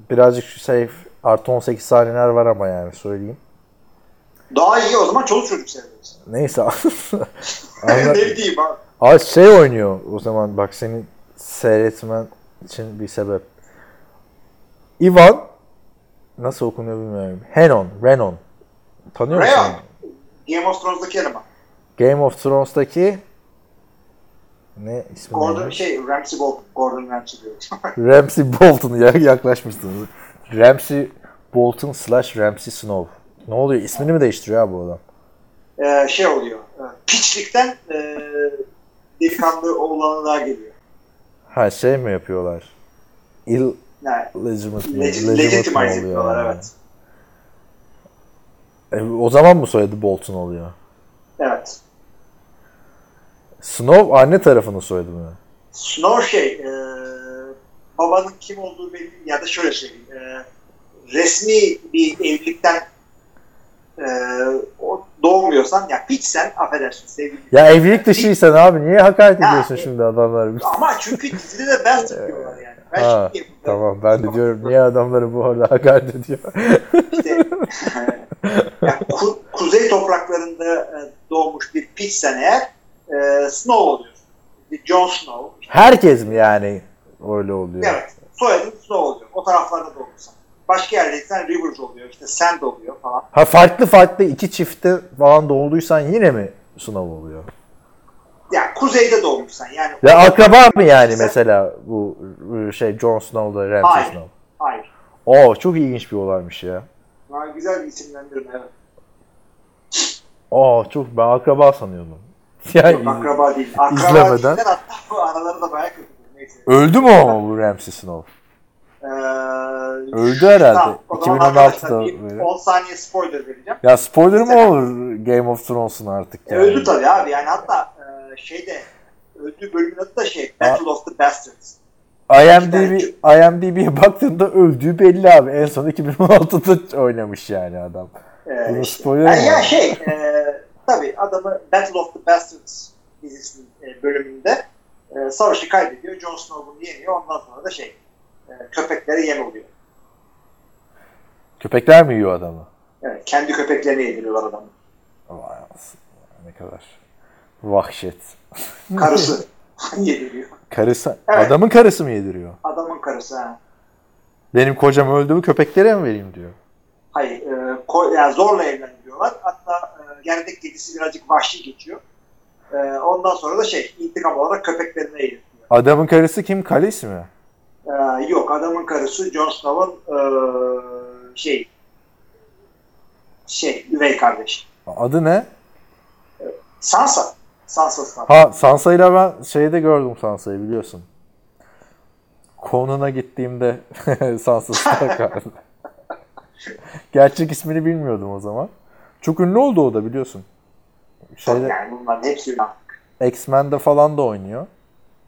Birazcık şu şey artı 18 sahneler var ama yani söyleyeyim. Daha iyi o zaman çoluk çocuk seyrediyoruz. Neyse. ne diyeyim abi. Abi şey oynuyor o zaman bak senin seyretmen için bir sebep. Ivan nasıl okunuyor bilmiyorum. Henon, Renon. Tanıyor musun? Reon. Game of Thrones'daki eleman. Game of Thrones'taki ne ismi Gordon neymiş? şey Ramsey Bolton. Gordon Ramsey diyorum. Ramsey Bolton ya yaklaşmışsınız. Ramsey Bolton slash Ramsey Snow. Ne oluyor? İsmini mi değiştiriyor abi bu adam? Ee, şey oluyor. Piçlikten e, delikanlı oğlanlığa geliyor. Ha şey mi yapıyorlar? Yani, Illegitimate mi? leg- Legitimate legitimize yani? evet. E, o zaman mı soyadı Bolton oluyor? Evet. Snow anne tarafının soyadı mı? Snow şey e, babanın kim olduğu belli ya da şöyle söyleyeyim. E, resmi bir evlilikten e, doğmuyorsan ya piçsen affedersin sevgili. Ya evlilik dışıysan abi niye hakaret Ya, ediyorsun e- şimdi adamlara? Ama çünkü dizide de bastard diyorlar yani. Ben Ha, şimdi tamam ben de diyorum niye adamları bu arada hakaret ediyor? işte ya, ku- kuzey topraklarında e, doğmuş bir piçsen eğer e, Snow oluyorsun. Bir Jon Snow. Herkes mi yani öyle oluyor? Evet. Soyadın Snow oluyor. O taraflarda doğmuşsan. Başka yerdeysen Rivers oluyor. işte Sand oluyor falan. Ha farklı farklı iki çifte falan doğduysan yine mi sınav oluyor? Ya kuzeyde doğmuşsan yani. Ya akraba mı yani Sen- mesela bu şey Jon Snow'da Ramsay Hayır. Snow? Hayır. Oo çok ilginç bir olaymış ya. Ha, güzel bir isimlendirme evet. Oo çok ben akraba sanıyordum. Yani Yok, akraba değil. Akraba izlemeden- değiller hatta araları da bayağı kötü. Öldü mü ama bu Ramsay Snow? Ee, Öldü herhalde. Tamam, o zaman 2016'da arkadaşlar bir böyle. 10 saniye spoiler vereceğim. Ya spoiler mı olur Game of Thrones'un artık yani? Öldü tabii abi yani hatta e, şeyde öldüğü bölümün adı da şey Battle of the Bastards. IMDb, IMDb'ye baktığında öldüğü belli abi. En son 2016'da oynamış yani adam. Ee, Bunun işte. spoiler Yani ya şey e, tabii adamı Battle of the Bastards dizisinin e, bölümünde e, savaşı kaybediyor. Jon Snow bunu yeniyor. Ondan sonra da şey e, köpeklere yem oluyor. Köpekler mi yiyor adamı? Evet, kendi köpeklerine yediriyorlar adamı. Vay anasını. Ne kadar vahşet. Karısı yediriyor. Karısı, Evet. adamın karısı mı yediriyor? Adamın karısı ha. Benim kocam öldü mü köpeklere mi vereyim diyor. Hayır, e, ko- yani zorla evlendiriyorlar. Hatta e, gerdek kedisi birazcık vahşi geçiyor. E, ondan sonra da şey, intikam olarak köpeklerine yediriyor. Adamın karısı kim? Kalis mi? E, yok, adamın karısı Jon Snow'un e, şey, şey, üvey kardeşi. Adı ne? Sansa. Sansa Stark. Ha Sansa'yla ben şeyde gördüm Sansa'yı biliyorsun. Konuna gittiğimde Sansa Stark vardı. Gerçek ismini bilmiyordum o zaman. Çok ünlü oldu o da biliyorsun. Şeyde, Yani bunların hepsi. X-Men'de falan da oynuyor.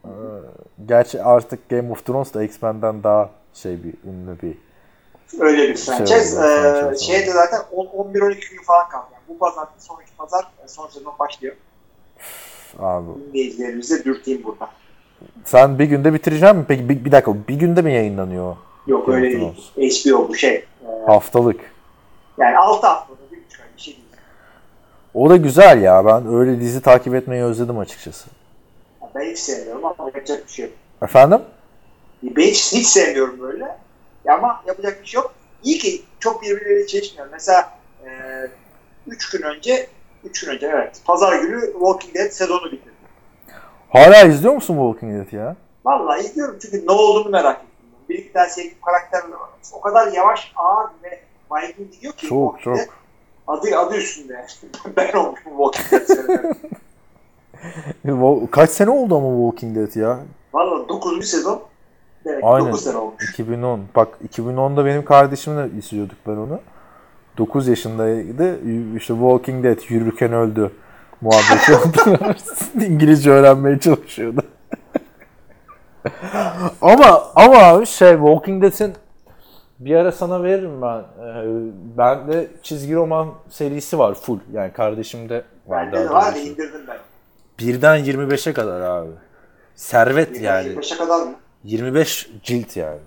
Ee, gerçi artık Game of Thrones da X-Men'den daha şey bir ünlü bir Öyle bir Şey franchise. oldu, Ee, şeye de zaten 11-12 gün falan kaldı. Yani bu pazar, sonraki pazar e, son sezon başlıyor. abi. Dinleyicilerimize dürteyim burada. Sen bir günde bitireceğim mi? Peki bir, bir dakika bir günde mi yayınlanıyor? Yok Game öyle değil. HBO bu şey. Ee, Haftalık. yani 6 haftada bir buçuk ay bir şey değil. O da güzel ya. Ben öyle dizi takip etmeyi özledim açıkçası. Ben hiç sevmiyorum ama yapacak bir şey yok. Efendim? Ben hiç, hiç sevmiyorum böyle. Ya ama yapacak bir şey yok. İyi ki çok birbirleriyle çelişmiyor. Mesela 3 gün önce 3 gün önce evet. Pazar günü Walking Dead sezonu bitirdi. Hala izliyor musun Walking Dead ya? Vallahi izliyorum çünkü ne olduğunu merak ettim. Bir iki tane sevdiğim karakterler var. O kadar yavaş, ağır ve baygın gidiyor ki. Çok Walking Dead. Adı, adı üstünde. ben olmuşum Walking Dead seyrederim. Kaç sene oldu ama Walking Dead ya? Valla 9. sezon. Evet, Aynen. 9 sene olmuş. 2010. Bak 2010'da benim kardeşimle izliyorduk ben onu. 9 yaşındaydı. İşte Walking Dead yürürken öldü muhabbeti oldu. İngilizce öğrenmeye çalışıyordu. ama ama abi şey Walking Dead'in bir ara sana veririm ben. Ee, bende çizgi roman serisi var full. Yani kardeşimde var. Bende var indirdim ben. Birden 25'e kadar abi. Servet yani. 25'e kadar mı? 25 cilt yani.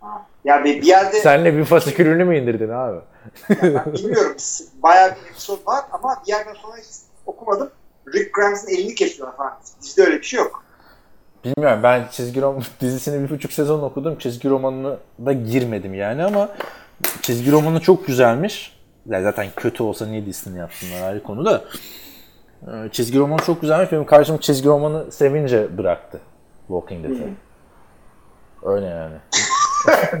Ha. Ya bir, bir yerde Senle bir fasikülünü mü indirdin abi? ben bilmiyorum. Bayağı bir episod var ama bir yerden sonra hiç okumadım. Rick Grimes'in elini kesiyorlar falan. Dizide öyle bir şey yok. Bilmiyorum ben çizgi roman dizisini bir buçuk sezon okudum. Çizgi romanına da girmedim yani ama çizgi romanı çok güzelmiş. Ya zaten kötü olsa niye dizisini yapsınlar ayrı konu da. Ee, Çizgi romanı çok güzelmiş. Benim karşıma çizgi romanı sevince bıraktı Walking Dead'i. Öyle yani.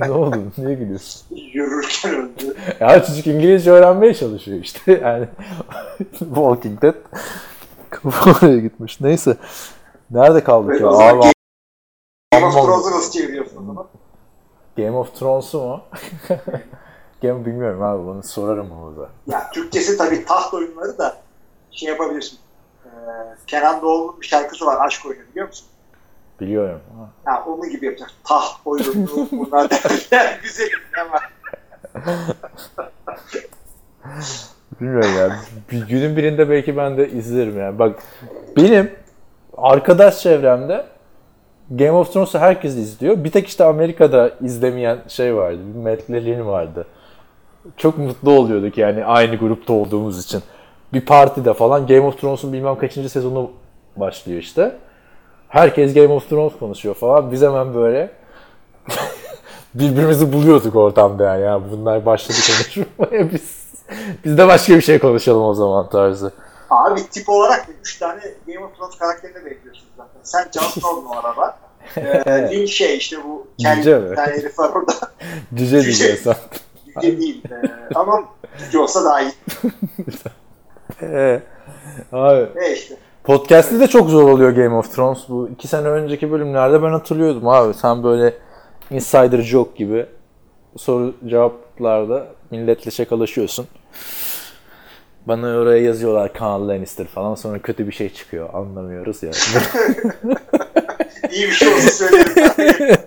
ne oldu? Niye gülüyorsun? Yürürken öldü. Ya çocuk İngilizce öğrenmeye çalışıyor işte. Yani Walking Dead kafa oraya gitmiş. Neyse. Nerede kaldık ya? zaman Abi, Game of. Thrones'u nasıl çeviriyorsun o zaman? Game of Thrones'u mu? Game bilmiyorum abi bunu sorarım orada. Ya Türkçesi tabii taht oyunları da şey yapabilirsin. Ee, Kenan Doğulu'nun bir şarkısı var aşk oyunu biliyor musun? Biliyorum. Ha. Ha, onu gibi yapacak. Taht oyunu bunlar derler. Güzel ne var? Bilmiyorum ya. Bir günün birinde belki ben de izlerim yani. Bak benim arkadaş çevremde Game of Thrones'u herkes izliyor. Bir tek işte Amerika'da izlemeyen şey vardı. Bir Matt Lillin vardı. Çok mutlu oluyorduk yani aynı grupta olduğumuz için. Bir partide falan Game of Thrones'un bilmem kaçıncı sezonu başlıyor işte. Herkes Game of Thrones konuşuyor falan. Biz hemen böyle birbirimizi buluyorduk ortamda yani. Ya bunlar başladı konuşmaya biz biz de başka bir şey konuşalım o zaman tarzı. Abi tip olarak da 3 tane Game of Thrones karakterini bekliyorsun zaten. Sen Jon Snow o araba. Ee, Lynn şey işte bu kendi bir tane herif var orada. Cüce diyeceksin. Cüce değil. Ee, ama cüce olsa daha iyi. Ee, Abi Ne işte. podcast'te de çok zor oluyor Game of Thrones. Bu iki sene önceki bölümlerde ben hatırlıyordum abi. Sen böyle insider joke gibi soru cevaplarda milletle şakalaşıyorsun. Bana oraya yazıyorlar Kaan Lannister falan sonra kötü bir şey çıkıyor anlamıyoruz ya. İyi bir şey olsa söylerim.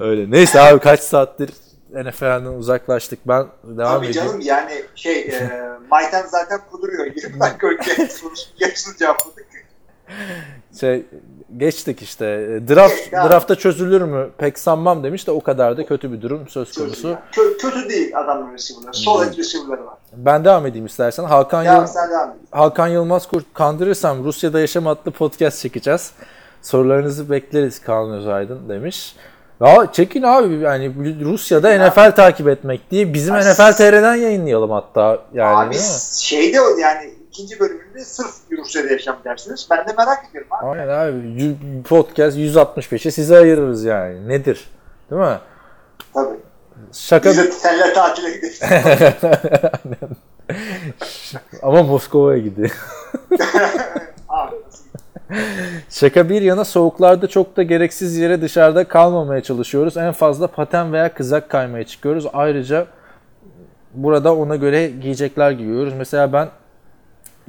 Öyle. Neyse abi kaç saattir NFL'den uzaklaştık. Ben devam Tabii edeyim. canım yani şey e, Mayten zaten kuduruyor. 20 dakika önce yarısını cevapladık. Şey geçtik işte. Draft Evet, devam. draftta çözülür mü? Pek sanmam demiş de o kadar da kötü bir durum söz konusu. Yani. Kö- kötü değil adamın receiver'ları. Sol edge receiver'ları var. Ben devam edeyim istersen. Hakan Ya Yıl sen devam et. Hakan Yılmaz Kurt kandırırsam Rusya'da yaşam adlı podcast çekeceğiz. Sorularınızı bekleriz Kaan Özaydın demiş. Ya çekin abi yani Rusya'da NFL takip etmek diye bizim Ay, NFL TR'den yayınlayalım hatta yani Abi şeyde yani ikinci bölümünde sırf Rusya'da yaşam dersiniz. Ben de merak ediyorum abi. Aynen abi. Podcast 165'e size ayırırız yani. Nedir? Değil mi? Tabii. Şaka Biz de senle tatile gideriz. ama Moskova'ya gidiyor. abi Şaka bir yana soğuklarda çok da gereksiz yere dışarıda kalmamaya çalışıyoruz. En fazla paten veya kızak kaymaya çıkıyoruz. Ayrıca burada ona göre giyecekler giyiyoruz. Mesela ben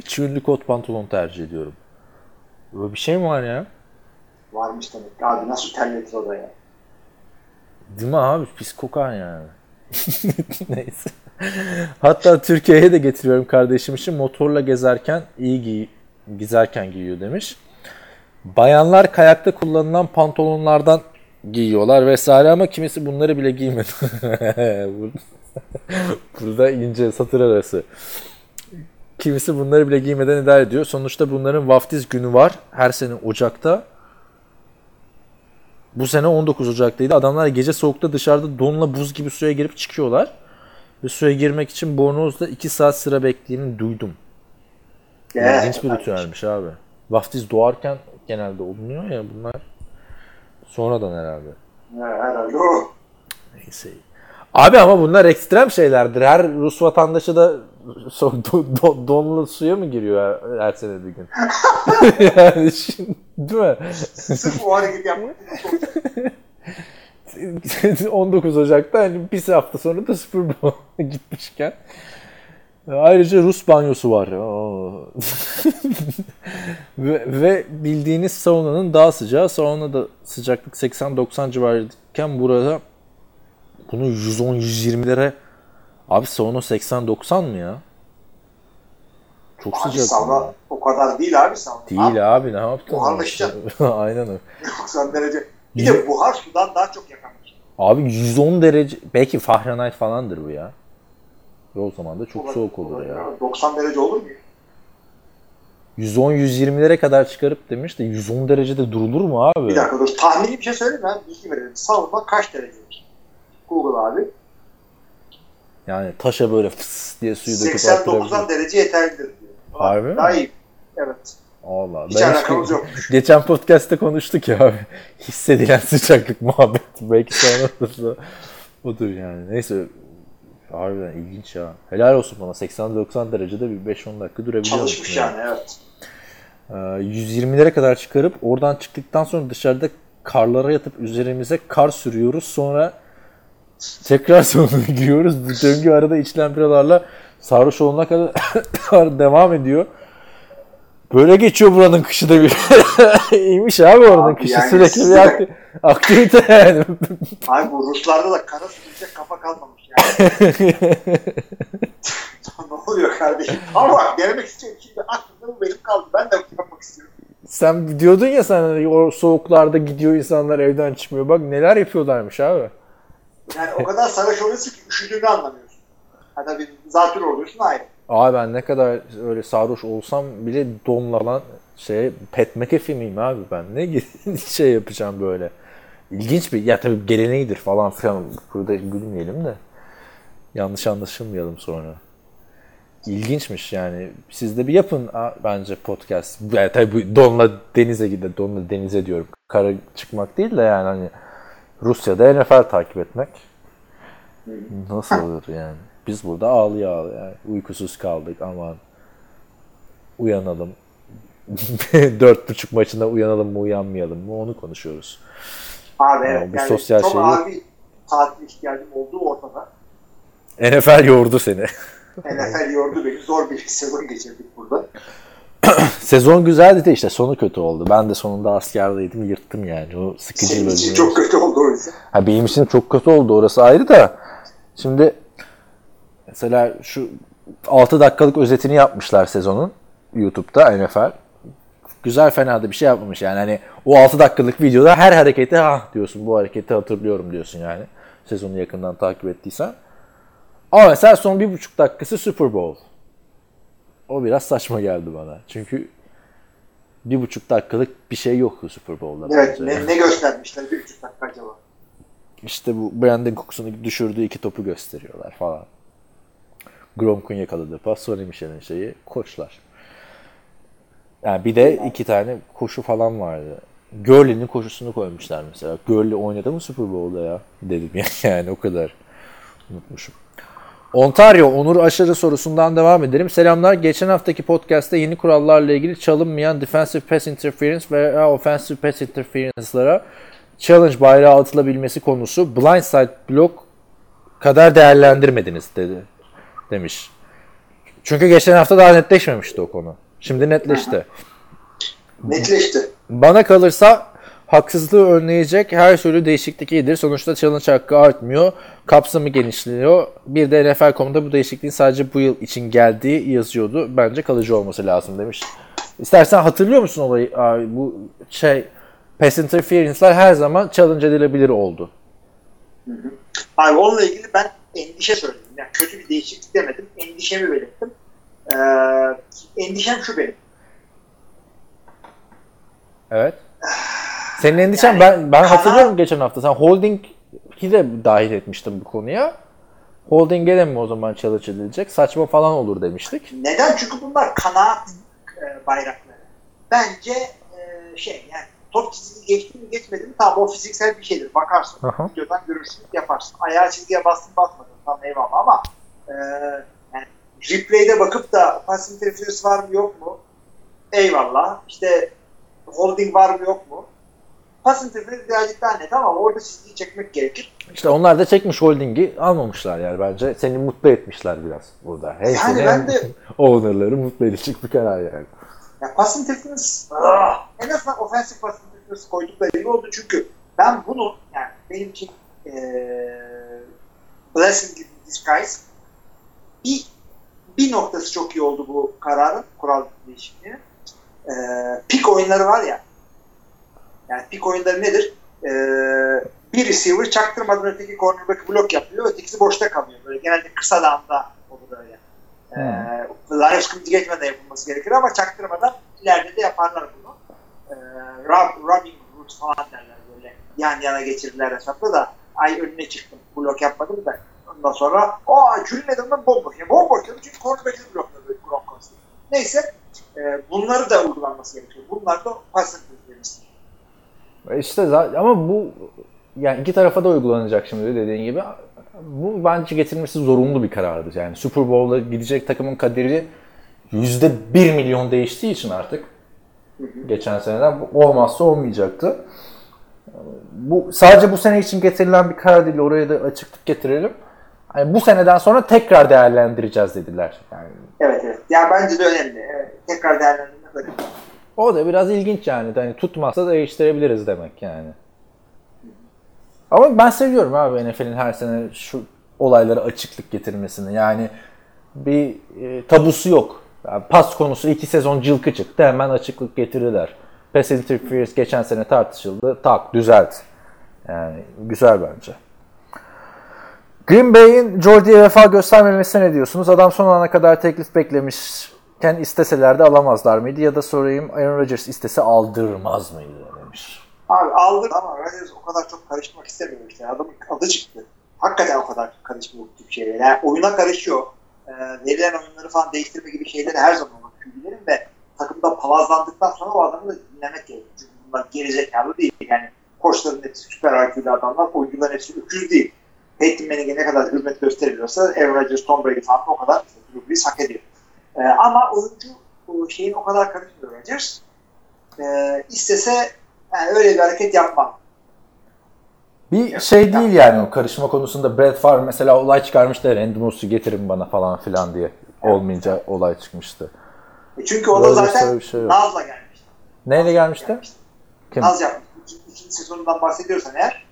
içi ünlü kot pantolon tercih ediyorum. Böyle bir şey mi var ya? Varmış demek. ki. Abi nasıl terletir o da ya. Değil mi abi? Pis kokar yani. Neyse. Hatta Türkiye'ye de getiriyorum kardeşim için. Motorla gezerken iyi giy gezerken giyiyor demiş. Bayanlar kayakta kullanılan pantolonlardan giyiyorlar vesaire ama kimisi bunları bile giymedi. Burada ince satır arası. Kimisi bunları bile giymeden idare ediyor. Sonuçta bunların vaftiz günü var. Her sene Ocak'ta. Bu sene 19 Ocak'taydı. Adamlar gece soğukta dışarıda donla buz gibi suya girip çıkıyorlar. Ve suya girmek için bornozda 2 saat sıra beklediğini duydum. Evet. İlginç bir ritüelmiş abi. Vaftiz doğarken genelde olunuyor ya bunlar. Sonradan herhalde. Herhalde. Neyse. Abi ama bunlar ekstrem şeylerdir. Her Rus vatandaşı da so- do- do- donlu suya mı giriyor her, her sene bir gün? yani şimdi, değil mi? Sırf o hareketi yapmak. 19 Ocak'ta hani bir hafta sonra da Super Bowl'a gitmişken. Ayrıca Rus banyosu var. Ve, ve bildiğiniz saunanın daha sıcağı. Saunada sıcaklık 80-90 civarıyken burada bunu 110-120'lere abi sauna 80-90 mı ya? Çok Abi sıcak. sauna o kadar değil abi sauna. Değil abi ne yaptın? Buharlaşacaksın. Aynen öyle. 90 derece. Bir de buhar sudan daha çok yakanmış. Abi 110 derece belki Fahrenheit falandır bu ya. Ve o zaman da çok soğuk olur ya. 90 derece olur mu? 110-120'lere kadar çıkarıp demiş de 110 derecede durulur mu abi? Bir dakika dur. Tahmini bir şey söyleyeyim? Ben bilgi verelim. Sauna kaç derecedir? Google abi. Yani taşa böyle fıs diye suyu döküp attırabilir. 89'dan derece yeterlidir diyor. Harbi mi? Daha iyi. Evet. Allah. Hiç alakamız yok. Geçen podcast'te konuştuk ya abi. Hissedilen sıcaklık muhabbeti. Belki sonra da odur yani. Neyse. Harbiden ilginç ya. Helal olsun bana. 80-90 derecede bir 5-10 dakika durabiliyor Çalışmış musun yani evet. Ee, 120'lere kadar çıkarıp oradan çıktıktan sonra dışarıda karlara yatıp üzerimize kar sürüyoruz. Sonra tekrar sonuna giriyoruz. Döngü arada içilen biralarla sarhoş olana kadar devam ediyor. Böyle geçiyor buranın kışı da bir. İyiymiş abi oranın Abi kışı yani sürekli siz bir akti- aktivite yani. Abi bu Ruslarda da kara sürülecek kafa kalmamış yani. ne oluyor kardeşim? Ama bak denemek istiyorum. Şimdi aklımda bu benim kaldı. Ben de yapmak istiyorum. Sen diyordun ya sen hani o soğuklarda gidiyor insanlar evden çıkmıyor. Bak neler yapıyorlarmış abi. Yani o kadar sarhoş oluyorsun ki üşüdüğünü anlamıyorsun. Ha tabii zatürre oluyorsun ayrı. Abi ben ne kadar öyle sarhoş olsam bile donla şey Pat McAfee miyim abi ben? Ne şey yapacağım böyle. İlginç bir ya tabii geleneğidir falan filan. Burada gülmeyelim de. Yanlış anlaşılmayalım sonra. İlginçmiş yani. Siz de bir yapın ha, bence podcast. Yani tabii bu donla denize gide, donla denize diyorum. Kara çıkmak değil de yani hani Rusya'da NFL takip etmek. Nasıl olur yani? Biz burada ağlıyor ağlıyor. Yani uykusuz kaldık aman. Uyanalım. Dört buçuk maçında uyanalım mı uyanmayalım mı onu konuşuyoruz. Abi evet. bir yani sosyal çok şey yok. bir tatil ihtiyacım olduğu ortada. NFL yordu seni. NFL yordu beni. Zor bir sezon geçirdik burada. Sezon güzeldi de işte sonu kötü oldu. Ben de sonunda askerdeydim yırttım yani. O sıkıcı Senin için çok kötü oldu o yüzden. Ha, benim için çok kötü oldu orası ayrı da. Şimdi mesela şu 6 dakikalık özetini yapmışlar sezonun YouTube'da NFL. Güzel fena da bir şey yapmamış yani. Hani o 6 dakikalık videoda her hareketi ha diyorsun bu hareketi hatırlıyorum diyorsun yani. Sezonu yakından takip ettiysen. Ama mesela son bir buçuk dakikası Super Bowl. O biraz saçma geldi bana. Çünkü bir buçuk dakikalık bir şey yoktu Super Bowl'da. Evet. bence. Ne, ne göstermişler bir buçuk dakika acaba? İşte bu Brandon Cooks'un düşürdüğü iki topu gösteriyorlar falan. Gronk'un yakaladığı pas, Sonny Michel'in şeyi, koçlar. Yani bir de iki tane koşu falan vardı. Gurley'nin koşusunu koymuşlar mesela. Gurley oynadı mı Super Bowl'da ya? Dedim ya yani o kadar. Unutmuşum. Ontario Onur Aşırı sorusundan devam edelim. Selamlar. Geçen haftaki podcast'te yeni kurallarla ilgili çalınmayan defensive pass interference veya offensive pass interference'lara challenge bayrağı atılabilmesi konusu blindside block kadar değerlendirmediniz dedi. demiş. Çünkü geçen hafta daha netleşmemişti o konu. Şimdi netleşti. Netleşti. Bana kalırsa haksızlığı önleyecek her türlü değişiklik iyidir. Sonuçta challenge hakkı artmıyor. Kapsamı genişliyor. Bir de NFL.com'da bu değişikliğin sadece bu yıl için geldiği yazıyordu. Bence kalıcı olması lazım demiş. İstersen hatırlıyor musun olayı? Abi, bu şey pass interference'lar her zaman challenge edilebilir oldu. Abi onunla ilgili ben endişe söyledim. Yani kötü bir değişiklik demedim. Endişemi belirttim. Ee, endişem şu benim. Evet. Senin endişen Yani ben ben karar- hatırlıyorum geçen hafta sen holding'i de dahil etmiştin bu konuya. Holding'e de mi o zaman challenge edilecek? Saçma falan olur demiştik. Neden? Çünkü bunlar kanaat e, bayrakları. Bence e, şey yani top çizgi geçti mi geçmedi mi tamam o fiziksel bir şeydir. Bakarsın. Aha. Videodan görürsün yaparsın. Ayağı çizgiye bastın basmadın tamam eyvallah ama e, yani replay'de bakıp da pass interference var mı yok mu? Eyvallah. İşte holding var mı yok mu? Pass interference birazcık daha net ama orada çizgiyi çekmek gerekir. İşte onlar da çekmiş holding'i almamışlar yani bence. Seni mutlu etmişler biraz burada. Hem Yani seni ben de- owner'ları mutlu edecek bir karar yani. Ya pass interference ah, en azından offensive pass interference koydukları iyi oldu çünkü ben bunu yani benim için eee blessing in disguise bir, bir noktası çok iyi oldu bu kararın kural değişikliğinin. Eee pick oyunları var ya yani pick oyunları nedir? Eee bir receiver çaktırmadan öteki cornerback blok yapıyor, ötekisi boşta kalıyor. Böyle genelde kısa damda olur öyle. Ee, Lions scrimmage'e geçmeden yapılması gerekir ama çaktırmadan ileride de yaparlar bunu. Ee, rub, rubbing root falan derler böyle. Yan yana geçirdiler hesapta da ay önüne çıktım. Blok yapmadım da. Ondan sonra aa çürümeden ben bomboş. Ya bomboş dedim çünkü cornerback'i blokladı Broncos. Neyse e, bunları da uygulanması gerekiyor. Bunlar da pass interference. E İşte zaten ama bu yani iki tarafa da uygulanacak şimdi dediğin gibi. Bu bence getirilmesi zorunlu bir karardı. Yani Super Bowl'a gidecek takımın kaderi yüzde bir milyon değiştiği için artık geçen seneden olmazsa olmayacaktı. Bu sadece bu sene için getirilen bir karar değil. Oraya da açıklık getirelim. Yani bu seneden sonra tekrar değerlendireceğiz dediler. Yani Evet evet. Ya bence de önemli. Evet, tekrar değerlendirmek önemli. O da biraz ilginç yani. Hani tutmazsa değiştirebiliriz demek yani. Ama ben seviyorum abi NFL'in her sene şu olaylara açıklık getirmesini. Yani bir e, tabusu yok. Yani pas konusu iki sezon cılkı çıktı. Hemen açıklık getirdiler. Pass interference geçen sene tartışıldı. Tak düzelt. Yani güzel bence. Green Bay'in Jordy'ye vefa göstermemesine ne diyorsunuz? Adam son ana kadar teklif beklemişken isteseler de alamazlar mıydı? Ya da sorayım Aaron Rodgers istese aldırmaz mıydı demiş. Abi aldı ama Rodgers o kadar çok karışmak istemiyor işte. Adamın adı çıktı. Hakikaten o kadar karışmıyor bu tip şeyler. Yani oyuna karışıyor. Ee, verilen oyunları falan değiştirme gibi şeyleri her zaman. Bilgilerim ve takımda palazlandıktan sonra o adamı da dinlemek gerekiyor. Çünkü bunlar gerizekalı değil. Yani koçların hepsi süper IQ'lu adamlar. Oyuncuların hepsi öküz değil. Peyton Manning'e ne kadar hürmet gösteriliyorsa Aaron Rodgers, Tom Brady falan o kadar Brees hak ediyor. Ee, ama oyuncu o şeyin o kadar karışmıyor Rodgers. Ee, istese yani öyle bir hareket yapmam. Bir şey değil yani o karışma konusunda Brett Favre mesela olay çıkarmıştı. Randy getirin bana falan filan diye. Olmayınca olay çıkmıştı. E çünkü o da Rodgers'ta zaten bir şey yok. Naz'la gelmişti. Neyle gelmişti? Kim? Naz yapmış. İkinci, ikinci sezonundan bahsediyorsan eğer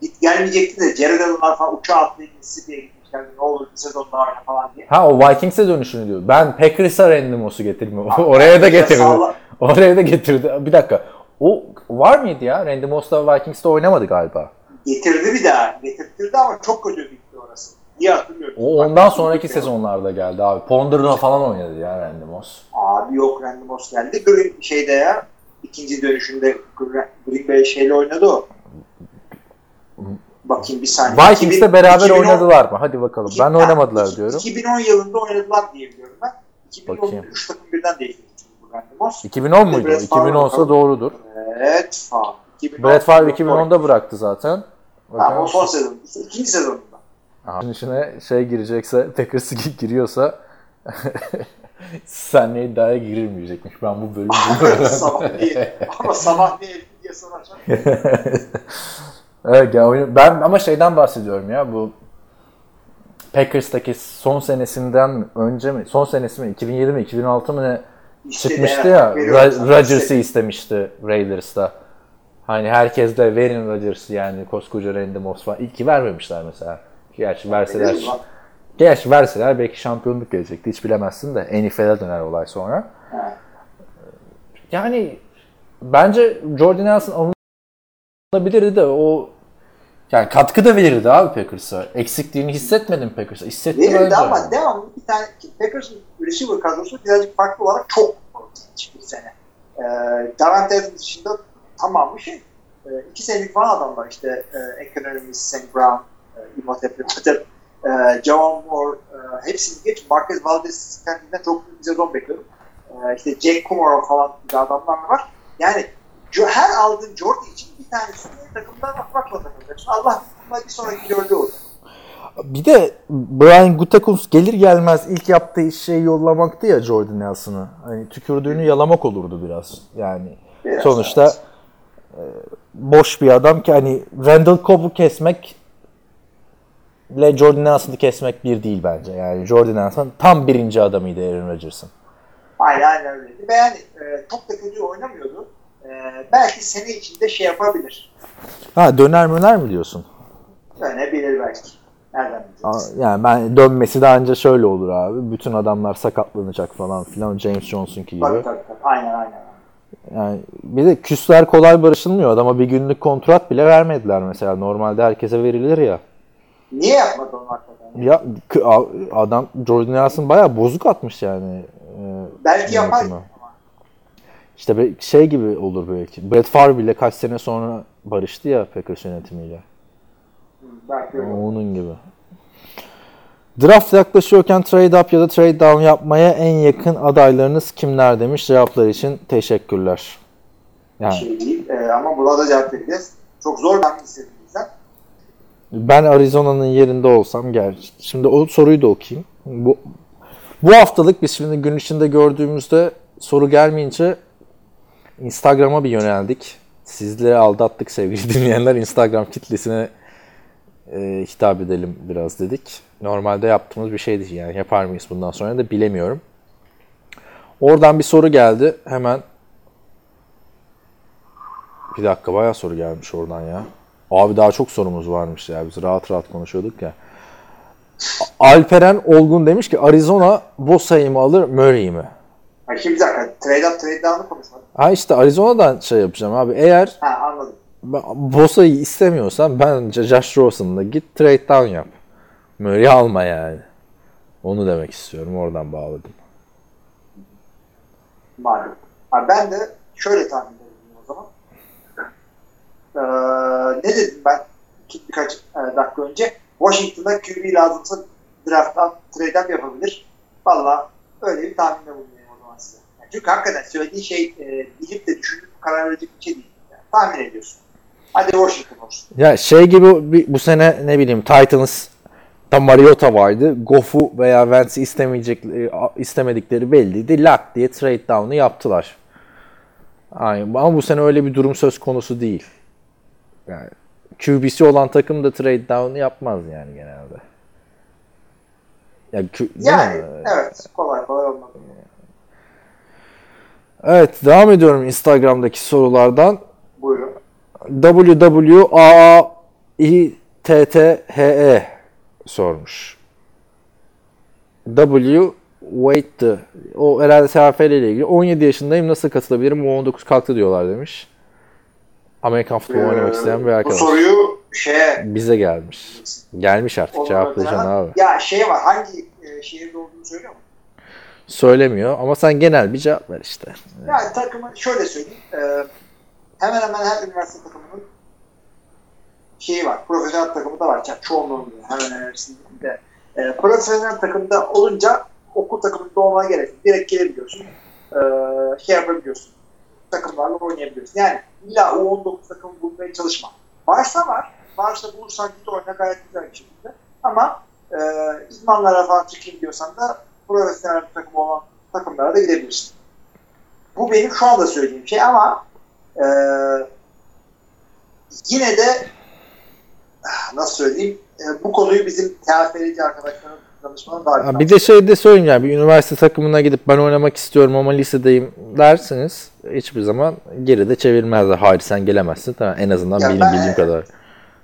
git gelmeyecekti de Jared Allen'lar falan uçağa atlayıp Mississippi'ye gitmişlerdi. Ne olur bir sezon daha oyna falan diye. Ha o Vikings'e dönüşünü diyor. Ben Packers'a Randy Moss'u getirme. Oraya da getirdi. Sağla- Oraya da getirdi. Bir dakika. O var mıydı ya? Da Vikings'te oynamadı galiba. Getirdi bir daha. Getirtirdi ama çok kötü bitti orası. Niye hatırlıyorum. O ondan sonraki sezonlarda geldi abi. Ponder'da falan oynadı ya Randy Moss. Abi yok Randy Moss geldi. Green şeyde ya ikinci dönüşünde Green Green Bay şeyle oynadı o. Bakayım bir saniye. Vikings'te 2000 beraber 2010 oynadılar mı? Hadi bakalım. Ben İki- oynamadılar iki- diyorum. 2010 yılında oynadılar diye biliyorum ben. 2010'da Bakayım. 3 takım birden değişti çünkü bu Randy Moss. 2010 muydu? Brett Favre 2010 ise bakalım. doğrudur. Evet falan. 2010 Brett Favre 2010'da bıraktı zaten. Tamam o son sezon. İkinci sezonunda. Aha. İçine şey girecekse, Packers giiriyorsa senle iddiaya girilmeyecekmiş. Ben bu bölümü sabah niye? Ama sabah niye diye soracağım. Evet ya ben ama şeyden bahsediyorum ya bu Packers'taki son senesinden önce mi? Son senesi mi? 2007 mi? 2006 mı ne? İşte Çıkmıştı ya. Rodgers'ı istemişti Raiders'ta. Hani herkes de verin Rodgers'ı yani koskoca Randy Moss falan. İlk ki vermemişler mesela. Gerçi verseler, gerçi verseler belki şampiyonluk gelecekti. Hiç bilemezsin de NFL'e döner olay sonra. Ha. Yani bence Jordan Nelson alınabilirdi de o yani katkı da verirdi abi Packers'a. Eksikliğini hissetmedim Packers'a. Hissetti Verirdi bence. ama devamlı bir tane Packers'ın receiver kadrosu birazcık farklı olarak çok bu sene. Ee, Davante dışında tamamı şey. E, iki senelik falan adamlar işte e, Economist, St. Brown, e, Imhotep, Imhotep, e, Javon Moore, e, hepsini geç. Marquez Valdez kendinden çok bir sezon bekliyorum. E, işte Jake Kumaro falan gibi adamlar var. Yani her aldığın Jordan için bir tanesini takımdan atmak zorunda kalacaksın. Allah bir sonraki gördüğü olur. Bir de Brian Gutekunst gelir gelmez ilk yaptığı şey yollamaktı ya Jordan Nelson'ı. Hani tükürdüğünü yalamak olurdu biraz. Yani Biraz, sonuçta evet. e, boş bir adam ki hani Randall Cobb'u kesmek ile Jordan Nelson'ı kesmek bir değil bence. Yani Jordan Nelson tam birinci adamıydı Aaron Rodgers'ın. Aynen öyleydi. Ve yani e, çok da kötü oynamıyordu. E, belki sene içinde şey yapabilir. Ha döner möner mi diyorsun? Dönebilir belki. Nereden bileceğiz? Yani ben dönmesi de anca şöyle olur abi. Bütün adamlar sakatlanacak falan filan. Tabii Johnson gibi. Tabii tabii tabii. Aynen aynen. Yani bir de küsler kolay barışılmıyor. Adama bir günlük kontrat bile vermediler mesela. Normalde herkese verilir ya. Niye yapmadı onu hakikaten? Ya adam Jordan Nelson bayağı bozuk atmış yani. e, Belki yapar. yönetime. İşte şey gibi olur belki. Brett Favre bile kaç sene sonra barıştı ya Packers yönetimiyle. Belki öyle. Onun gibi. Draft yaklaşıyorken trade up ya da trade down yapmaya en yakın adaylarınız kimler demiş. Cevaplar için teşekkürler. Yani şey değil. E, ama buna da cevap vereceğiz. Çok zor ben istediğimizden. ben Arizona'nın yerinde olsam gel. Şimdi o soruyu da okuyayım. Bu bu haftalık biz şimdi gün içinde gördüğümüzde soru gelmeyince Instagram'a bir yöneldik. Sizleri aldattık sevgili dinleyenler. Instagram kitlesine e, hitap edelim biraz dedik. Normalde yaptığımız bir şeydi yani yapar mıyız bundan sonra da bilemiyorum. Oradan bir soru geldi. Hemen bir dakika bayağı soru gelmiş oradan ya. Abi daha çok sorumuz varmış ya. Biz rahat rahat konuşuyorduk ya. Alperen Olgun demiş ki Arizona Bosa'yı mı alır Murray'i mi? Ha, şimdi bir dakika. Trade up trade down'ı konuşmadık. Ha işte Arizona'dan şey yapacağım abi. Eğer Ha anladım. Bosa'yı istemiyorsan bence Josh Rosen'la git trade down yap. Murray'i alma yani. Onu demek istiyorum. Oradan bağladım. Malum. Ha, ben de şöyle tahmin ediyorum o zaman. Ee, ne dedim ben birkaç e, dakika önce? Washington'a QB lazımsa draft'tan trade up yapabilir. Valla öyle bir tahminde bulunayım o zaman size. Yani çünkü hakikaten söylediği şey e, bilip de düşünüp karar verecek bir şey değil. Yani, tahmin ediyorsun. Hadi Washington olsun. Ya şey gibi bu sene ne bileyim Titans da Mariota vardı. Goff'u veya Wentz'i istemeyecekleri, istemedikleri belliydi. Lak diye trade down'u yaptılar. Aynen. Ama bu sene öyle bir durum söz konusu değil. Yani QB'si olan takım da trade down'u yapmaz yani genelde. Ya, Yani mi? evet kolay kolay olmaz. Evet devam ediyorum Instagram'daki sorulardan. Buyurun. WWAITTHE sormuş. W Wait'ti. O herhalde TFL ile ilgili. 17 yaşındayım nasıl katılabilirim? O 19 kalktı diyorlar demiş. Amerikan futbolu oynamak isteyen bir Ee, Bu arkadaş. soruyu şeye Bize gelmiş. Gelmiş artık cevaplayacaksın abi. Ya şey var hangi e, şehirde olduğunu söylüyor mu? Söylemiyor ama sen genel bir cevap ver işte. Yani takımı şöyle söyleyeyim. E, hemen hemen her üniversite takımının şeyi var. Profesyonel takımı da var. Yani çoğunluğunun hemen hemen hepsinin de. E, profesyonel takımda olunca okul takımında olmaya gerek yok. Direkt gelebiliyorsun. E, şey yapabiliyorsun. Takımlarla oynayabiliyorsun. Yani illa U19 takımı bulmaya çalışma. Varsa var. Varsa bulursan git oyna gayet güzel bir şekilde. Ama e, idmanlara falan çıkayım diyorsan da profesyonel bir takım olan takımlara da gidebilirsin. Bu benim şu anda söylediğim şey ama e, yine de nasıl söyleyeyim e, bu konuyu bizim TFL'ci arkadaşlarım danışmanın daha Ha, Bir de şey de söyleyeyim yani bir üniversite takımına gidip ben oynamak istiyorum ama lisedeyim dersiniz hiçbir zaman geri de çevirmezler. Hayır sen gelemezsin. Tamam, en azından Ya benim ben- bildiğim kadar.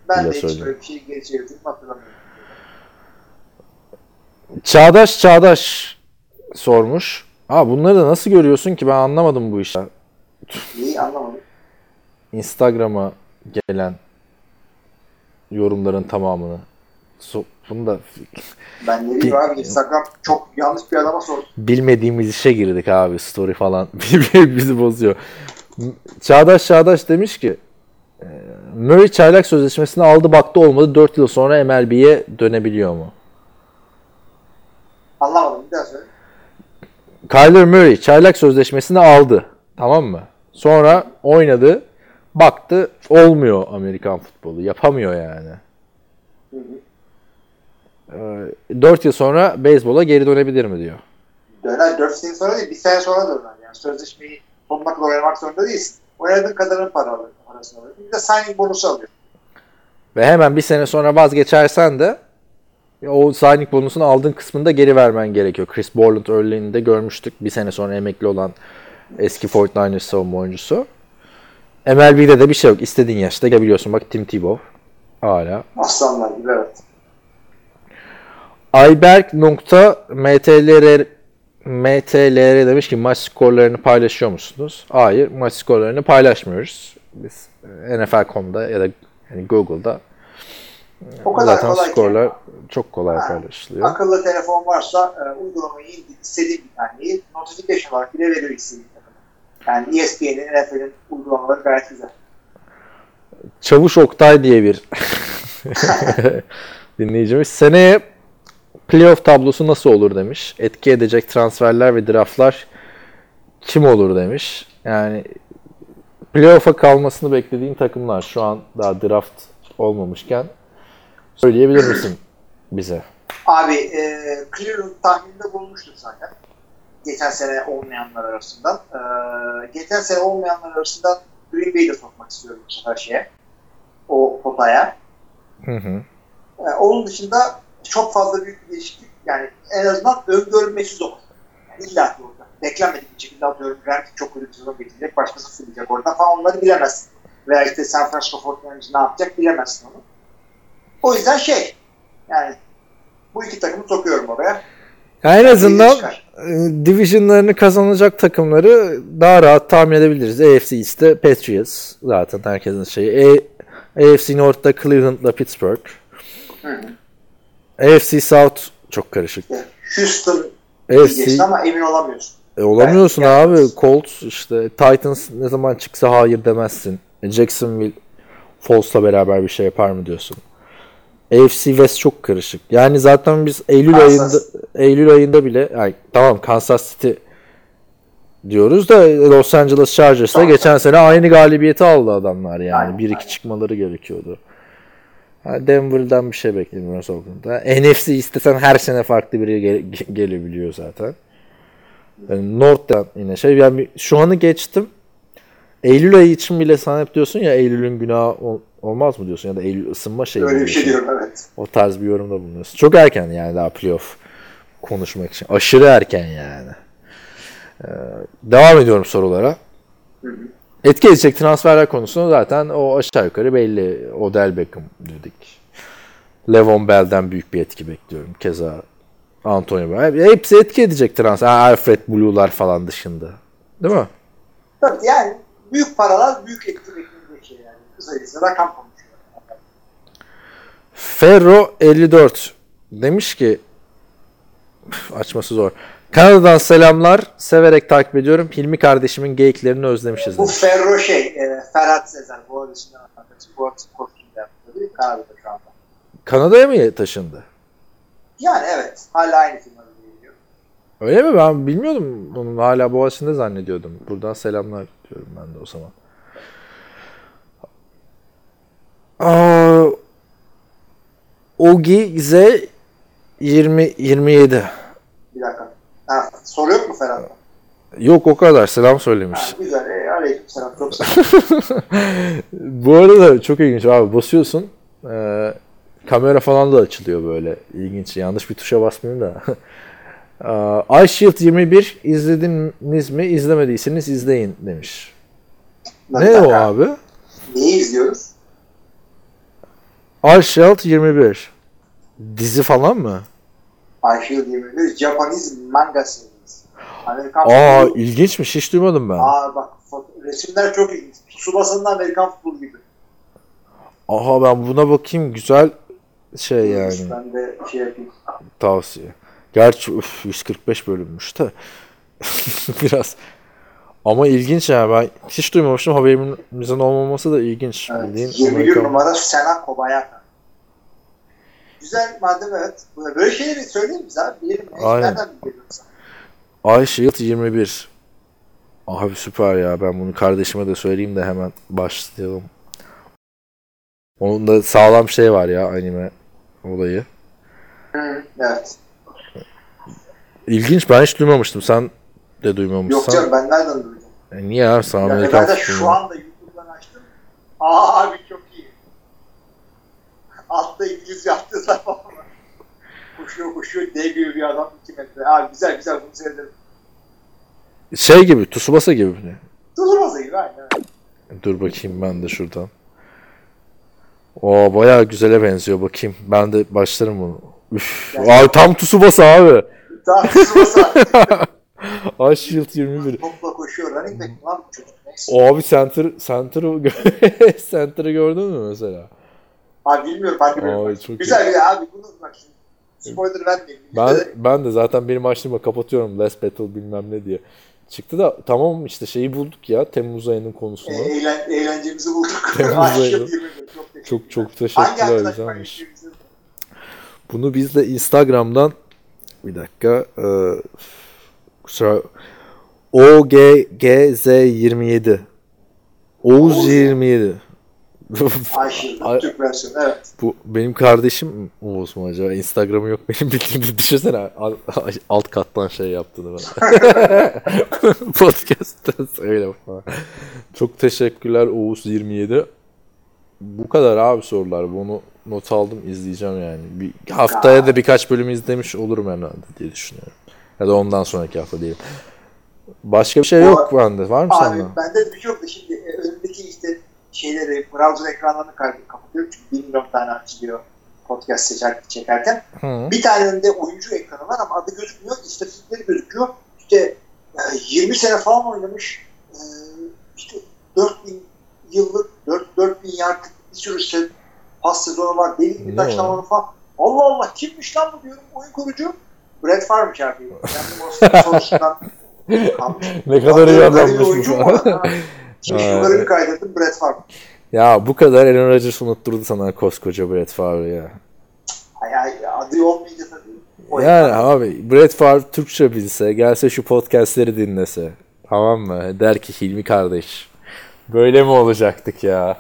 ben de hiç böyle bir şey geri çevirdiğimi hatırlamıyorum. Çağdaş Çağdaş sormuş. Ha bunları da nasıl görüyorsun ki ben anlamadım bu işi. İyi anlamadım. Instagram'a gelen yorumların tamamını. So, bunu da Ben ne bileyim abi Instagram çok yanlış bir adama sordum. bilmediğimiz işe girdik abi story falan bizi bozuyor. Çağdaş Çağdaş demiş ki e, Murray çaylak sözleşmesini aldı baktı olmadı 4 yıl sonra MLB'ye dönebiliyor mu? Anlamadım bir daha söyle. Kyler Murray çaylak sözleşmesini aldı. Tamam mı? Sonra oynadı. Baktı olmuyor Amerikan futbolu. Yapamıyor yani. Hı hı. 4 yıl sonra beyzbola geri dönebilir mi diyor. Döner 4 sene sonra değil bir sene sonra döner. Yani sözleşmeyi sonuna kadar oynamak zorunda değilsin. Oynadığın kadarın para alır, parasını alır. Bir de signing bonusu alıyor. Ve hemen bir sene sonra vazgeçersen de o signing bonusunu aldığın kısmında geri vermen gerekiyor. Chris Borland örneğinde görmüştük. Bir sene sonra emekli olan eski 49ers savunma oyuncusu. MLB'de de bir şey yok. İstediğin yaşta gelebiliyorsun. Bak Tim Tebow hala. Aslanlar gibi evet. Ayberk nokta MTLR MTLR demiş ki maç skorlarını paylaşıyor musunuz? Hayır, maç skorlarını paylaşmıyoruz. Biz NFL.com'da ya da yani Google'da O kadar zaten kolay skorlar ki. çok kolay Ha, paylaşılıyor. Akıllı telefon varsa e, uygulamayı indir, istediğin bir taneyi notification olarak bile veriyor istediğin. Yani ESPN'in, NFL'in uygulamaları gayet güzel. Çavuş Oktay diye bir dinleyicimiz. Seneye playoff tablosu nasıl olur demiş. Etki edecek transferler ve draftlar kim olur demiş. Yani playoff'a kalmasını beklediğin takımlar şu an daha draft olmamışken söyleyebilir misin bize? Abi e, Cleveland tahmininde bulmuştuk zaten. Geçen sene olmayanlar arasından. E, geçen sene olmayanlar arasından Green Bay'i de sokmak istiyorum bu sefer şeye. O potaya. Hı hı. E, onun dışında çok fazla büyük bir değişiklik. Yani en azından öngörülmesi zor. Yani illa ki orada. Beklenmedik bir şekilde atıyorum. Grant çok kötü bir sezon getirecek. Başkası fırlayacak oradan falan onları bilemezsin. Veya işte San Francisco 49ers ne yapacak bilemezsin onu. O yüzden şey yani bu iki takımı sokuyorum oraya. Yani en azından e, divisionlarını kazanacak takımları daha rahat tahmin edebiliriz. AFC East'te Patriots zaten herkesin şeyi. A- AFC North'ta Cleveland'la Pittsburgh. Hı hı. AFC South çok karışık. Houston AFC ama emin olamıyorsun. E, olamıyorsun Evet, abi. yalnız. Colts işte Titans ne zaman çıksa hayır demezsin. E, Jacksonville Foles'la beraber bir şey yapar mı diyorsun. AFC West çok karışık. Yani zaten biz Eylül Kansas. ayında Eylül ayında bile yani tamam Kansas City diyoruz da Los Angeles Chargers'la geçen sene aynı galibiyeti aldı adamlar yani. Aynen, bir iki aynen. çıkmaları gerekiyordu. Ha, Denver'dan bir şey beklemiyoruz Oakland'da. NFC istesen her sene farklı biri gele- gelebiliyor zaten. Yani North'tan yine şey. Yani şu anı geçtim. Eylül ayı için bile sen hep diyorsun ya Eylül'ün günahı ol- olmaz mı diyorsun ya da Eylül ısınma şeyi. Öyle bir şey diyorum evet. O tarz bir yorumda bulunuyorsun. Çok erken yani daha playoff konuşmak için. Aşırı erken yani. Ee, devam ediyorum sorulara. Hı hı. Etki edecek transferler konusunda zaten o aşağı yukarı belli. Odell Beckham dedik. Levon Bell'den büyük bir etki bekliyorum. Keza Antonio Brown. Hepsi etki edecek transfer. Alfred Blue'lar falan dışında. Değil mi? Tabii yani büyük paralar büyük etki beklediği Kısacası rakam konuşuyor. Ferro 54 demiş ki açması zor. Kanada'dan selamlar. Severek takip ediyorum. Hilmi kardeşimin geyiklerini özlemişiz. Bu demiş. Ferro şey, e, Ferhat Sezer, bu arada şimdi arkadaşım, bu arada? Kanada'da şu anda. Kanada'ya mı taşındı? Yani evet, hala aynı firmada geliyor. Öyle mi? Ben bilmiyordum. Onun hala Boğaziçi'nde zannediyordum. Buradan selamlar diyorum ben de o zaman. Aa, Ogi Z 20 27. Bir dakika. Ha, soru yok mu Ferhat'ta? Yok o kadar. Selam Ha, söylemiş. güzel. E, aleyküm selam. Çok. Bu arada çok ilginç abi. Basıyorsun. Ee, kamera falan da açılıyor böyle. İlginç. Yanlış bir tuşa basmıyorum da. Aa, iShield 21 izlediniz mi? İzlemediyseniz izleyin demiş. Ne o abi? Neyi izliyoruz? iShield 21. Dizi falan mı? Ayşe 21 Japanese manga series. Amerikan Aa futbolu. ilginçmiş. Hiç duymadım ben. Aa bak resimler çok ilginç. Tsubasa'nın Amerikan futbolu gibi. Aha ben buna bakayım. Güzel şey yani. Ben de şey yapayım. Tavsiye. Gerçi üf, 145 bölünmüş de. Biraz. Ama ilginç yani ben hiç duymamıştım haberimizin olmaması da ilginç. Evet. Bildiğin 21 Amerikan- numara Sena Kobayaka. Güzel madem evet. Böyle şeyleri söyleyeyim bize abi. Ya. Aynen. Nereden biliyorsun? iShield 21. Abi süper ya ben bunu kardeşime de söyleyeyim de hemen başlayalım. Onun da sağlam şey var ya anime olayı. Hı, evet. İlginç ben hiç duymamıştım. Sen de Yok duymamışsın. canım ben nereden duydum? E niye abi sen Yani ben de şu anda YouTube'dan açtım. Aa abi çok iyi. Altta İngilizce attılar falan. Koşuyor koşuyor dev gibi bir adam 2 metre. Abi güzel güzel bunu seyrederim. Şey gibi Tsubasa gibi mi? Durmaz gibi aynen. Dur bakayım ben de şuradan. O bayağı güzele benziyor bakayım. Ben de başlarım bunu. Üf. Yani- Abi tam Tsubasa abi. Daha Tsubasa. Ice 21. Topla koşuyor. Running back lan bu çocuk? Neyse. O abi center center'ı center'ı gördün mü mesela? Abi bilmiyorum de Ay, bilmiyorum. çok Güzel güzel abi bunu bak şimdi. Spoiler vermeyeyim. Ben ben de zaten benim açtığımda kapatıyorum Last Battle bilmem ne diye. Çıktı da tamam işte şeyi bulduk ya Temmuz ayının e, konusunu. eğlen, eğlencemizi bulduk. Temmuz Ay, ayı. çok iyi, çok teşekkürler güzelmiş. Bunu biz de Instagram'dan bir dakika e, kusura OGGZ27 Oğuz 27 Ayşe, Ay- Türk versiyonu evet. Bu benim kardeşim Oğuz mu acaba? Instagram'ı yok benim bildiğimde. Düşünsene al- alt kattan şey yaptığını bana. Podcast'ta söyle falan. Çok teşekkürler Oğuz 27. Bu kadar abi sorular. Bunu not aldım izleyeceğim yani. Bir haftaya da birkaç bölüm izlemiş olurum herhalde diye düşünüyorum. Ya da ondan sonraki hafta diyelim. Başka bir şey yok bende. Var mı Abi sende? bende bir şey yok da şimdi e, önümdeki işte şeyleri, browser ekranlarını kapatıyorum çünkü bir milyon tane açılıyor podcast seçer, çekerken. Hı. Bir tane önünde oyuncu ekranı var ama adı gözükmüyor, istatistikleri gözüküyor. İşte e, 20 sene falan oynamış, e, işte 4000 yıllık, 4, 4000 yardlık bir sürü se- pas sezonu var, deli gibi taşlamalı o? falan. Allah Allah kimmiş lan bu diyorum oyun kurucu. Brett Favre'mış abi. Kendim o. Ne kadar iyi Böyle bir adammış bu oyuncu mu falan. var? Şimdi Ay. şunları bir kaydettim Brett Favre. Ya bu kadar Aaron Rodgers unutturdu sana koskoca Brett Favre ya. Ay, ay, adı olmayınca tabii. O Yani abi Brett Favre Türkçe bilse, gelse şu podcastleri dinlese. Tamam mı? Der ki Hilmi kardeş. Böyle mi olacaktık ya?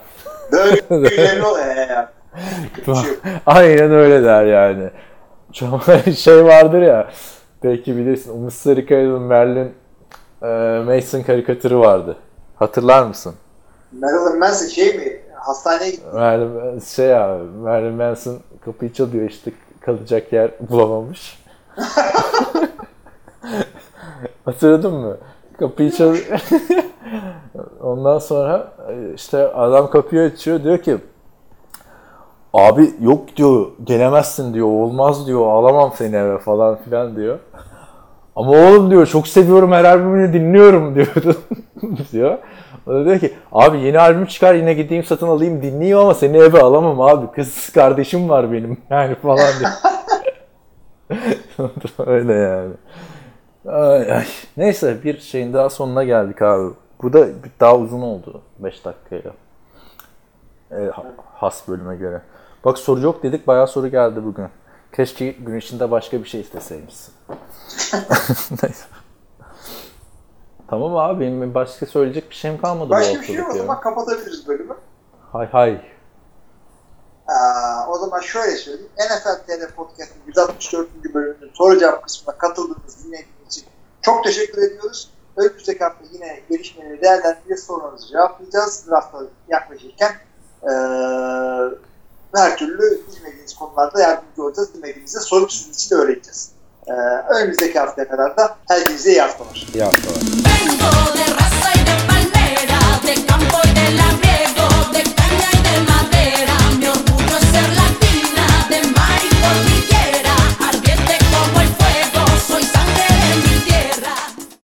Böyle bir şey. Aynen öyle der yani. Şey vardır ya. Belki bilirsin. Umut Sarıkaya'nın Merlin e, Mason karikatürü vardı. Hatırlar mısın? Marilyn Manson şey mi? Hastaneye gitti. Merlin şey abi. Merlin Manson kapıyı çalıyor işte kalacak yer bulamamış. Hatırladın mı? Kapıyı çalıyor. Ondan sonra e, işte adam kapıyı açıyor diyor ki Abi yok diyor gelemezsin diyor olmaz diyor alamam seni eve falan filan diyor. Ama oğlum diyor çok seviyorum her albümünü dinliyorum diyordu diyor. O da diyor ki abi yeni albüm çıkar yine gideyim satın alayım dinleyeyim ama seni eve alamam abi kız kardeşim var benim yani falan diyor. Öyle yani. Ay, ay. Neyse bir şeyin daha sonuna geldik abi. Bu da daha uzun oldu 5 dakikayla. Ha- has bölüme göre. Bak soru yok dedik bayağı soru geldi bugün. Keşke gün içinde başka bir şey isteseymişsin. Tamam abi benim başka söyleyecek bir şeyim kalmadı Başka bir şey yok o zaman kapatabiliriz bölümü. Hay hay. Aa, o zaman şöyle söyleyeyim. NFL TR Podcast'ın 164. bölümünün soru cevap kısmına katıldığınız, dinlediğiniz için çok teşekkür ediyoruz. Önümüzdeki hafta yine gelişmeleri değerlendireceğiz, sorularınızı cevaplayacağız. Draft'a yaklaşırken ee, her türlü bilmediğiniz konularda yardımcı olacağız. Bilmediğinizde sorup sizin için öğreteceğiz. Ee, önümüzdeki haftaya kadar da herkese iyi haftalar. İyi haftalar.